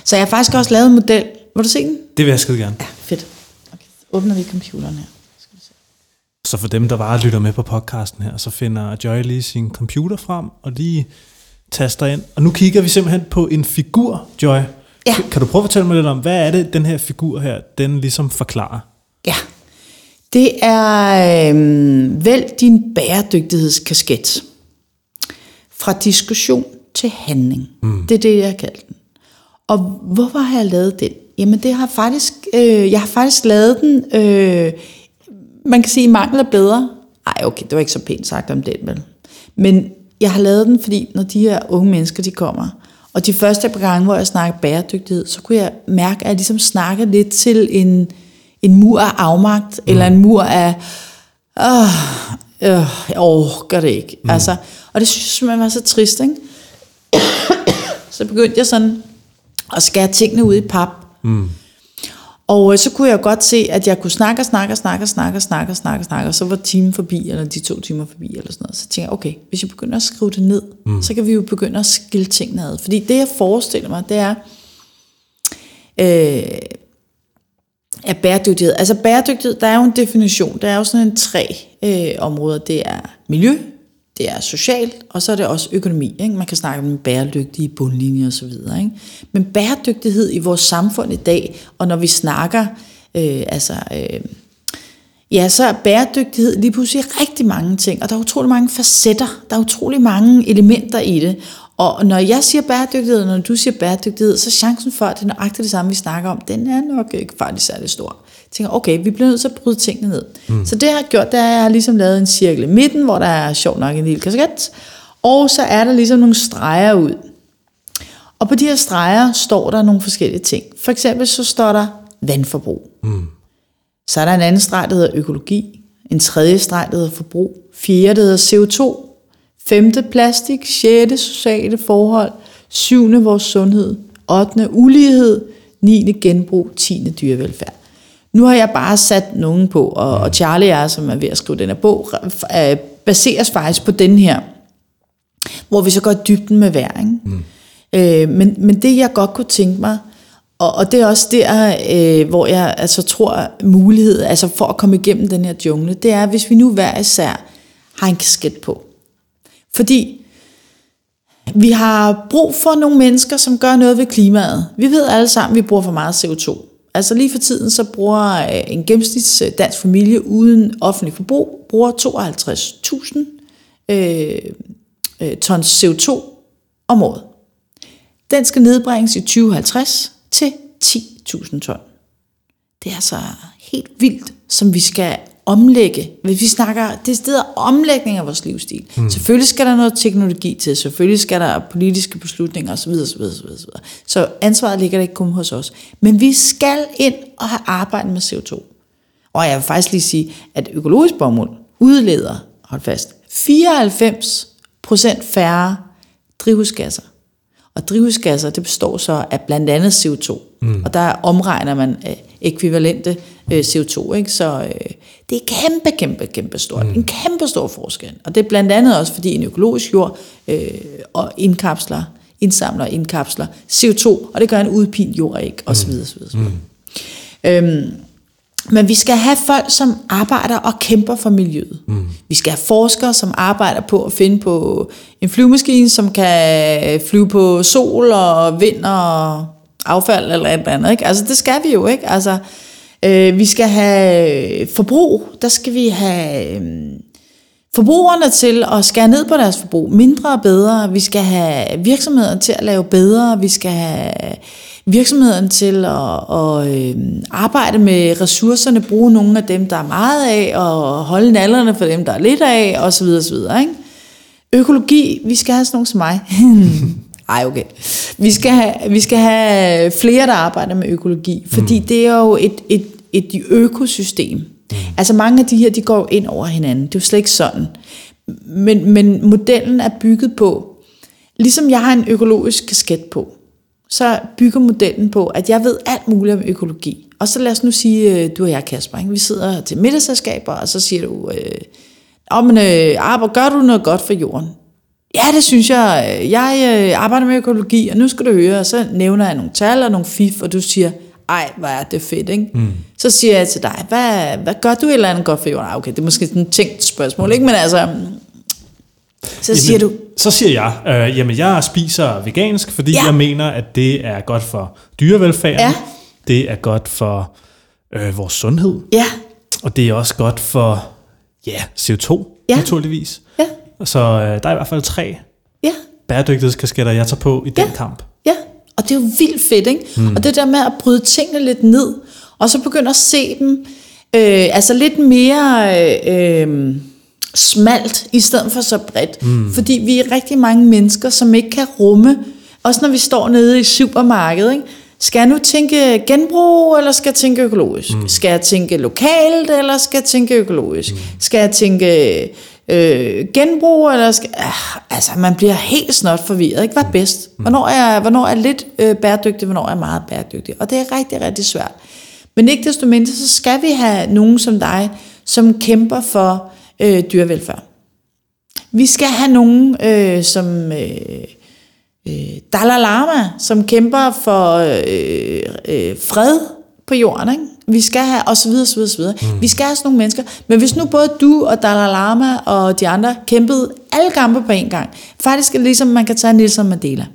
Så jeg har faktisk også lavet en model. Vil du se den? Det vil jeg skide gerne. Ja, fedt. Okay. Åbner vi computeren her. Så for dem, der bare lytter med på podcasten her, så finder Joy lige sin computer frem og lige taster ind. Og nu kigger vi simpelthen på en figur, Joy. Ja. Kan du prøve at fortælle mig lidt om, hvad er det, den her figur her, den ligesom forklarer? Ja, det er øh, vælg din bæredygtighedskasket. Fra diskussion til handling. Mm. Det er det, jeg kalder den. Og hvorfor har jeg lavet den? Jamen det har faktisk, øh, jeg har faktisk lavet den, øh, man kan sige, mangler bedre. Ej, okay, det var ikke så pænt sagt om den, vel. Men jeg har lavet den, fordi når de her unge mennesker, de kommer, og de første par gange, hvor jeg snakker bæredygtighed, så kunne jeg mærke, at jeg ligesom snakker lidt til en, en mur af afmagt, mm. eller en mur af, øh, øh, jeg orker det ikke. Mm. Altså, og det synes jeg simpelthen var så trist, ikke? så begyndte jeg sådan at skære tingene ud i pap. Mm. Og øh, så kunne jeg godt se, at jeg kunne snakke og snakke og snakke og snakke og snakke og snakke og snakke, og så var timen forbi, eller de to timer forbi, eller sådan noget. Så tænkte jeg, okay, hvis jeg begynder at skrive det ned, mm. så kan vi jo begynde at skille tingene ad. Fordi det, jeg forestiller mig, det er, øh, af bæredygtighed. Altså bæredygtighed, der er jo en definition. Der er jo sådan en tre øh, områder. Det er miljø, det er socialt, og så er det også økonomi. Ikke? Man kan snakke om bæredygtige bundlinjer osv. Ikke? Men bæredygtighed i vores samfund i dag, og når vi snakker, øh, altså... Øh, Ja, så er bæredygtighed lige pludselig rigtig mange ting, og der er utrolig mange facetter, der er utrolig mange elementer i det. Og når jeg siger bæredygtighed, og når du siger bæredygtighed, så er chancen for, at det er nøjagtigt det samme, vi snakker om, den er nok ikke faktisk særlig stor. Jeg tænker, okay, vi bliver nødt til at bryde tingene ned. Mm. Så det jeg har gjort, det er, at jeg har ligesom lavet en cirkel i midten, hvor der er sjovt nok en lille kasket, og så er der ligesom nogle streger ud. Og på de her streger står der nogle forskellige ting. For eksempel så står der vandforbrug. Mm. Så er der en anden streg, der hedder økologi. En tredje streg, der hedder forbrug. Fjerde, der hedder CO2. Femte, plastik. Sjette, sociale forhold. Syvende, vores sundhed. Ottende, ulighed. Niende, genbrug. Tiende, dyrevelfærd. Nu har jeg bare sat nogen på, og, og Charlie er, som er ved at skrive den her bog, baseres faktisk på den her, hvor vi så går dybden med. Ikke? Mm. Øh, men, men det jeg godt kunne tænke mig, og, og det er også der, øh, hvor jeg altså, tror mulighed, altså for at komme igennem den her jungle, det er, hvis vi nu hver især har en kasket på. Fordi vi har brug for nogle mennesker, som gør noget ved klimaet. Vi ved alle sammen, at vi bruger for meget CO2. Altså lige for tiden, så bruger øh, en gennemsnits øh, dansk familie uden offentlig forbrug, bruger 52.000 øh, øh tons CO2 om året. Den skal nedbringes i 2050 til 10.000 ton. Det er altså helt vildt, som vi skal omlægge. Hvis vi snakker, det er stedet omlægning af vores livsstil. Mm. Selvfølgelig skal der noget teknologi til, selvfølgelig skal der politiske beslutninger osv. osv., osv., osv. Så ansvaret ligger der ikke kun hos os. Men vi skal ind og have arbejdet med CO2. Og jeg vil faktisk lige sige, at økologisk bomuld udleder, hold fast, 94 procent færre drivhusgasser. Og drivhusgasser, det består så af blandt andet CO2. Mm. Og der omregner man øh, ekvivalente øh, CO2. Ikke? Så øh, det er kæmpe, kæmpe, kæmpe stort. Mm. En kæmpe stor forskel. Og det er blandt andet også, fordi en økologisk jord øh, og indkapsler, indsamler og indkapsler CO2, og det gør en udpint jord ikke, og så videre, så videre. Mm. Øhm, Men vi skal have folk, som arbejder og kæmper for miljøet. Mm. Vi skal have forskere, som arbejder på at finde på en flyvemaskine, som kan flyve på sol og vind og affald eller et eller andet. Ikke? Altså det skal vi jo, ikke? Altså, øh, vi skal have forbrug, der skal vi have øh, forbrugerne til at skære ned på deres forbrug, mindre og bedre. Vi skal have virksomheder til at lave bedre, vi skal have virksomheden til at, at øh, arbejde med ressourcerne, bruge nogle af dem, der er meget af, og holde nallerne for dem, der er lidt af, osv. osv. Ikke? Økologi, vi skal have sådan nogle som mig. [laughs] Ej, okay. Vi skal, have, vi skal have flere, der arbejder med økologi, fordi mm. det er jo et, et, et økosystem. Mm. Altså mange af de her, de går ind over hinanden. Det er jo slet ikke sådan. Men, men modellen er bygget på, ligesom jeg har en økologisk kasket på, så bygger modellen på, at jeg ved alt muligt om økologi. Og så lad os nu sige, øh, du og jeg, Kasper, ikke? vi sidder til middagsselskaber, og så siger du, øh, oh, men, øh, gør du noget godt for jorden? Ja, det synes jeg. Jeg øh, arbejder med økologi, og nu skal du høre, og så nævner jeg nogle tal og nogle fif, og du siger, ej, hvor er det fedt, ikke? Mm. Så siger jeg til dig, hvad, hvad gør du et eller andet godt for jorden? Ah, okay, det er måske sådan et tænkt spørgsmål, ikke? Men altså, så jamen, siger du... Så siger jeg, øh, jamen jeg spiser vegansk, fordi ja. jeg mener, at det er godt for dyrevelfærden. Ja. Det er godt for øh, vores sundhed. Ja. Og det er også godt for ja, CO2, ja. naturligvis. Så øh, der er i hvert fald tre ja. bæredygtighedskasketter, jeg tager på i den ja. kamp. Ja, og det er jo vildt fedt, ikke? Mm. Og det der med at bryde tingene lidt ned, og så begynde at se dem, øh, altså lidt mere... Øh, smalt, i stedet for så bredt. Mm. Fordi vi er rigtig mange mennesker, som ikke kan rumme, også når vi står nede i supermarkedet, ikke? Skal jeg nu tænke genbrug, eller skal jeg tænke økologisk? Mm. Skal jeg tænke lokalt, eller skal jeg tænke økologisk? Mm. Skal jeg tænke øh, genbrug, eller skal... Øh, altså, man bliver helt snot forvirret, ikke? Hvad er bedst? Mm. Hvornår er, hvornår er jeg lidt øh, bæredygtig, hvornår er meget bæredygtig? Og det er rigtig, rigtig svært. Men ikke desto mindre, så skal vi have nogen som dig, som kæmper for øh, dyrevelfærd. Vi skal have nogen øh, som øh, øh, Dalai Lama, som kæmper for øh, øh, fred på jorden. Ikke? Vi skal have, og så videre, så videre, så videre. Mm. Vi skal have sådan nogle mennesker. Men hvis nu både du og Dalai Lama og de andre kæmpede alle kampe på en gang, faktisk er det ligesom, man kan tage Nelson Mandela.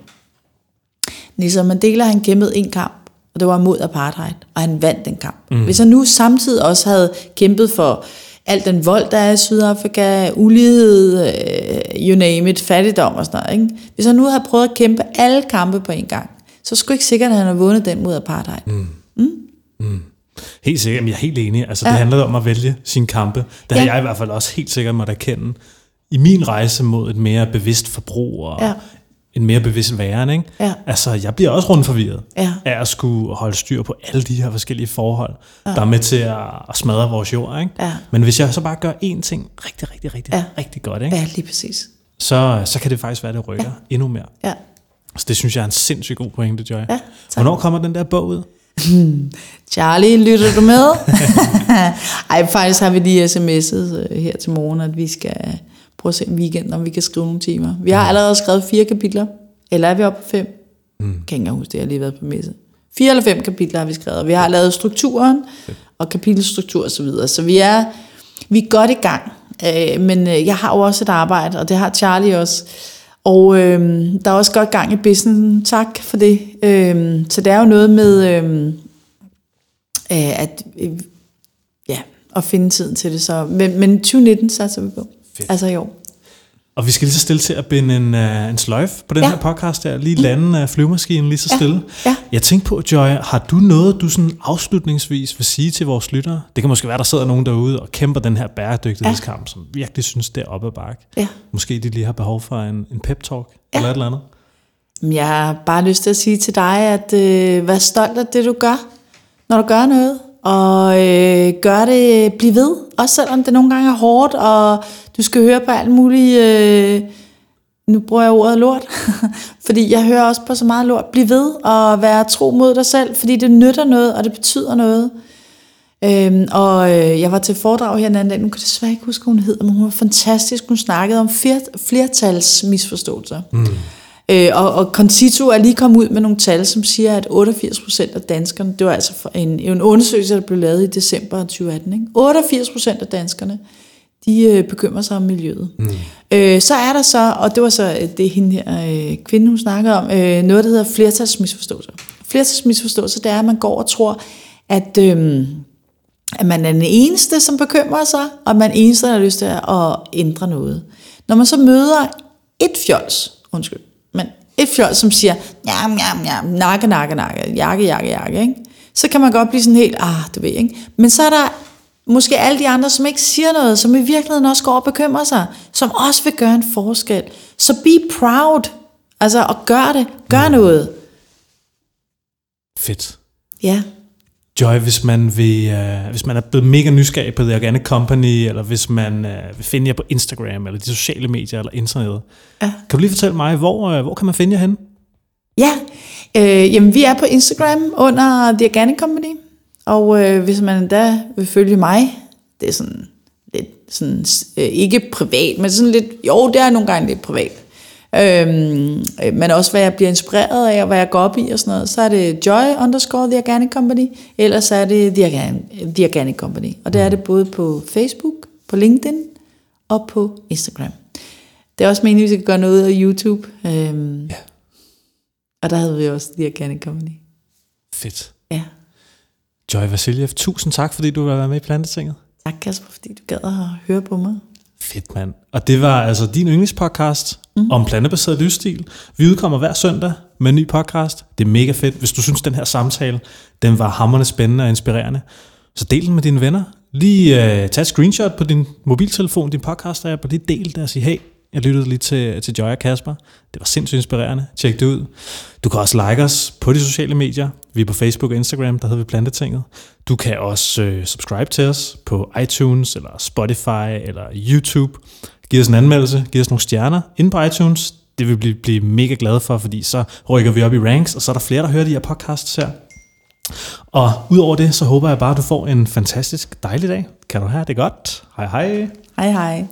Nelson Mandela, han kæmpede en kamp, og det var mod apartheid, og han vandt den kamp. Mm. Hvis han nu samtidig også havde kæmpet for al den vold, der er i Sydafrika, ulighed, øh, you name it, fattigdom og sådan noget. Ikke? Hvis han nu havde prøvet at kæmpe alle kampe på en gang, så skulle ikke sikkert, at han har vundet den mod apartheid. Mm. Mm? Mm. Helt sikkert, men jeg er helt enig. Altså, det ja. handler om at vælge sine kampe. Det har ja. jeg i hvert fald også helt sikkert måtte erkende i min rejse mod et mere bevidst forbrug og ja en mere bevidst væren. Ikke? Ja. Altså, jeg bliver også rundt forvirret ja. af at skulle holde styr på alle de her forskellige forhold, ja. der er med til at, at smadre vores jord. Ikke? Ja. Men hvis jeg så bare gør én ting rigtig, rigtig, rigtig, ja. rigtig godt, ikke? Ja, lige præcis. Så, så kan det faktisk være, det rykker ja. endnu mere. Ja. Så det synes jeg er en sindssygt god pointe, Joy. Ja, Hvornår kommer den der bog ud? Charlie, lytter du med? [laughs] Ej, faktisk har vi lige sms'et øh, her til morgen, at vi skal prøve at se en weekend, om vi kan skrive nogle timer. Vi har allerede skrevet fire kapitler, eller er vi oppe på fem? Mm. Kan ikke huske det, jeg har lige været på messe. Fire eller fem kapitler har vi skrevet. Vi har lavet strukturen og kapitelstruktur osv. Så, videre. så vi er, vi er godt i gang. Øh, men øh, jeg har jo også et arbejde, og det har Charlie også. Og øh, der er også godt gang i business. Tak for det. Øh, så det er jo noget med øh, øh, at, øh, ja, at finde tiden til det. Så, men, men 2019 satser vi på. Fedt. Altså i år. Og vi skal lige så stille til at binde en, uh, en sløjf på den ja. her podcast der. Lige lande uh, flyvemaskinen lige så ja. stille. Ja. Jeg tænkte på, Joy, har du noget, du sådan afslutningsvis vil sige til vores lyttere? Det kan måske være, der sidder nogen derude og kæmper den her bæredygtighedskamp, ja. som virkelig synes, det er oppe ad bakke. Ja. Måske de lige har behov for en, en pep-talk ja. eller et eller andet. Jeg har bare lyst til at sige til dig, at øh, vær stolt af det, du gør, når du gør noget og øh, gør det, bliv ved, også selvom det nogle gange er hårdt, og du skal høre på alt muligt, øh, nu bruger jeg ordet lort, [laughs] fordi jeg hører også på så meget lort, bliv ved og være tro mod dig selv, fordi det nytter noget, og det betyder noget. Øhm, og øh, jeg var til foredrag her den anden dag, nu kan jeg desværre ikke huske, hvad hun hedder, men hun var fantastisk, hun snakkede om flertalsmisforståelser. Mm. Øh, og, og Concito er lige kommet ud med nogle tal, som siger, at 88 procent af danskerne, det var altså en, en undersøgelse, der blev lavet i december 2018, ikke? 88 procent af danskerne, de øh, bekymrer sig om miljøet. Mm. Øh, så er der så, og det var så øh, det hende her øh, kvinde, hun snakker om, øh, noget, der hedder flertalsmisforståelser. Flertalsmisforståelser, det er, at man går og tror, at, øh, at man er den eneste, som bekymrer sig, og man er den eneste, der har lyst til at ændre noget. Når man så møder et fjols, undskyld, men et fjols, som siger, jam, jam, jam, nakke, nakke, nakke, jakke, jakke, jakke, ikke? så kan man godt blive sådan helt, ah, du ved, ikke? Men så er der måske alle de andre, som ikke siger noget, som i virkeligheden også går og bekymrer sig, som også vil gøre en forskel. Så be proud, altså og gør det, gør mm. noget. Fedt. Ja. Joy, hvis man, vil, uh, hvis man er blevet mega nysgerrig på The Organic Company, eller hvis man uh, vil finde jer på Instagram, eller de sociale medier, eller internettet, ja. kan du lige fortælle mig, hvor, uh, hvor kan man finde jer hen? Ja, øh, jamen vi er på Instagram under The Organic Company, og øh, hvis man endda vil følge mig, det er sådan lidt sådan, øh, ikke privat, men sådan lidt, jo det er nogle gange lidt privat, Øhm, øh, men også hvad jeg bliver inspireret af, og hvad jeg går op i og sådan noget, så er det Joy underscore The Organic Company, eller så er det The Organic, The Organic Company. Og det er det både på Facebook, på LinkedIn og på Instagram. Det er også meningen, at vi skal gøre noget af YouTube. Øhm, ja. Og der havde vi også The Organic Company. Fedt. Ja. Joy Vasiljev, tusind tak, fordi du har været med i Plantetinget. Tak Kasper, fordi du gad at høre på mig. Fedt, mand. Og det var altså din yndlingspodcast mm. om plantebaseret livsstil. Vi udkommer hver søndag med en ny podcast. Det er mega fedt. Hvis du synes, den her samtale den var hammerne spændende og inspirerende, så del den med dine venner. Lige uh, tag et screenshot på din mobiltelefon, din podcast app, og lige del det og sige, hey, jeg lyttede lige til, til Joy og Kasper. Det var sindssygt inspirerende. Tjek det ud. Du kan også like os på de sociale medier. Vi er på Facebook og Instagram, der hedder vi Plantetinget. Du kan også øh, subscribe til os på iTunes, eller Spotify, eller YouTube. Giv os en anmeldelse, giv os nogle stjerner ind på iTunes. Det vil blive, blive mega glade for, fordi så rykker vi op i ranks, og så er der flere, der hører de her podcasts her. Og udover det, så håber jeg bare, at du får en fantastisk dejlig dag. Kan du have det godt? Hej hej. Hej hej.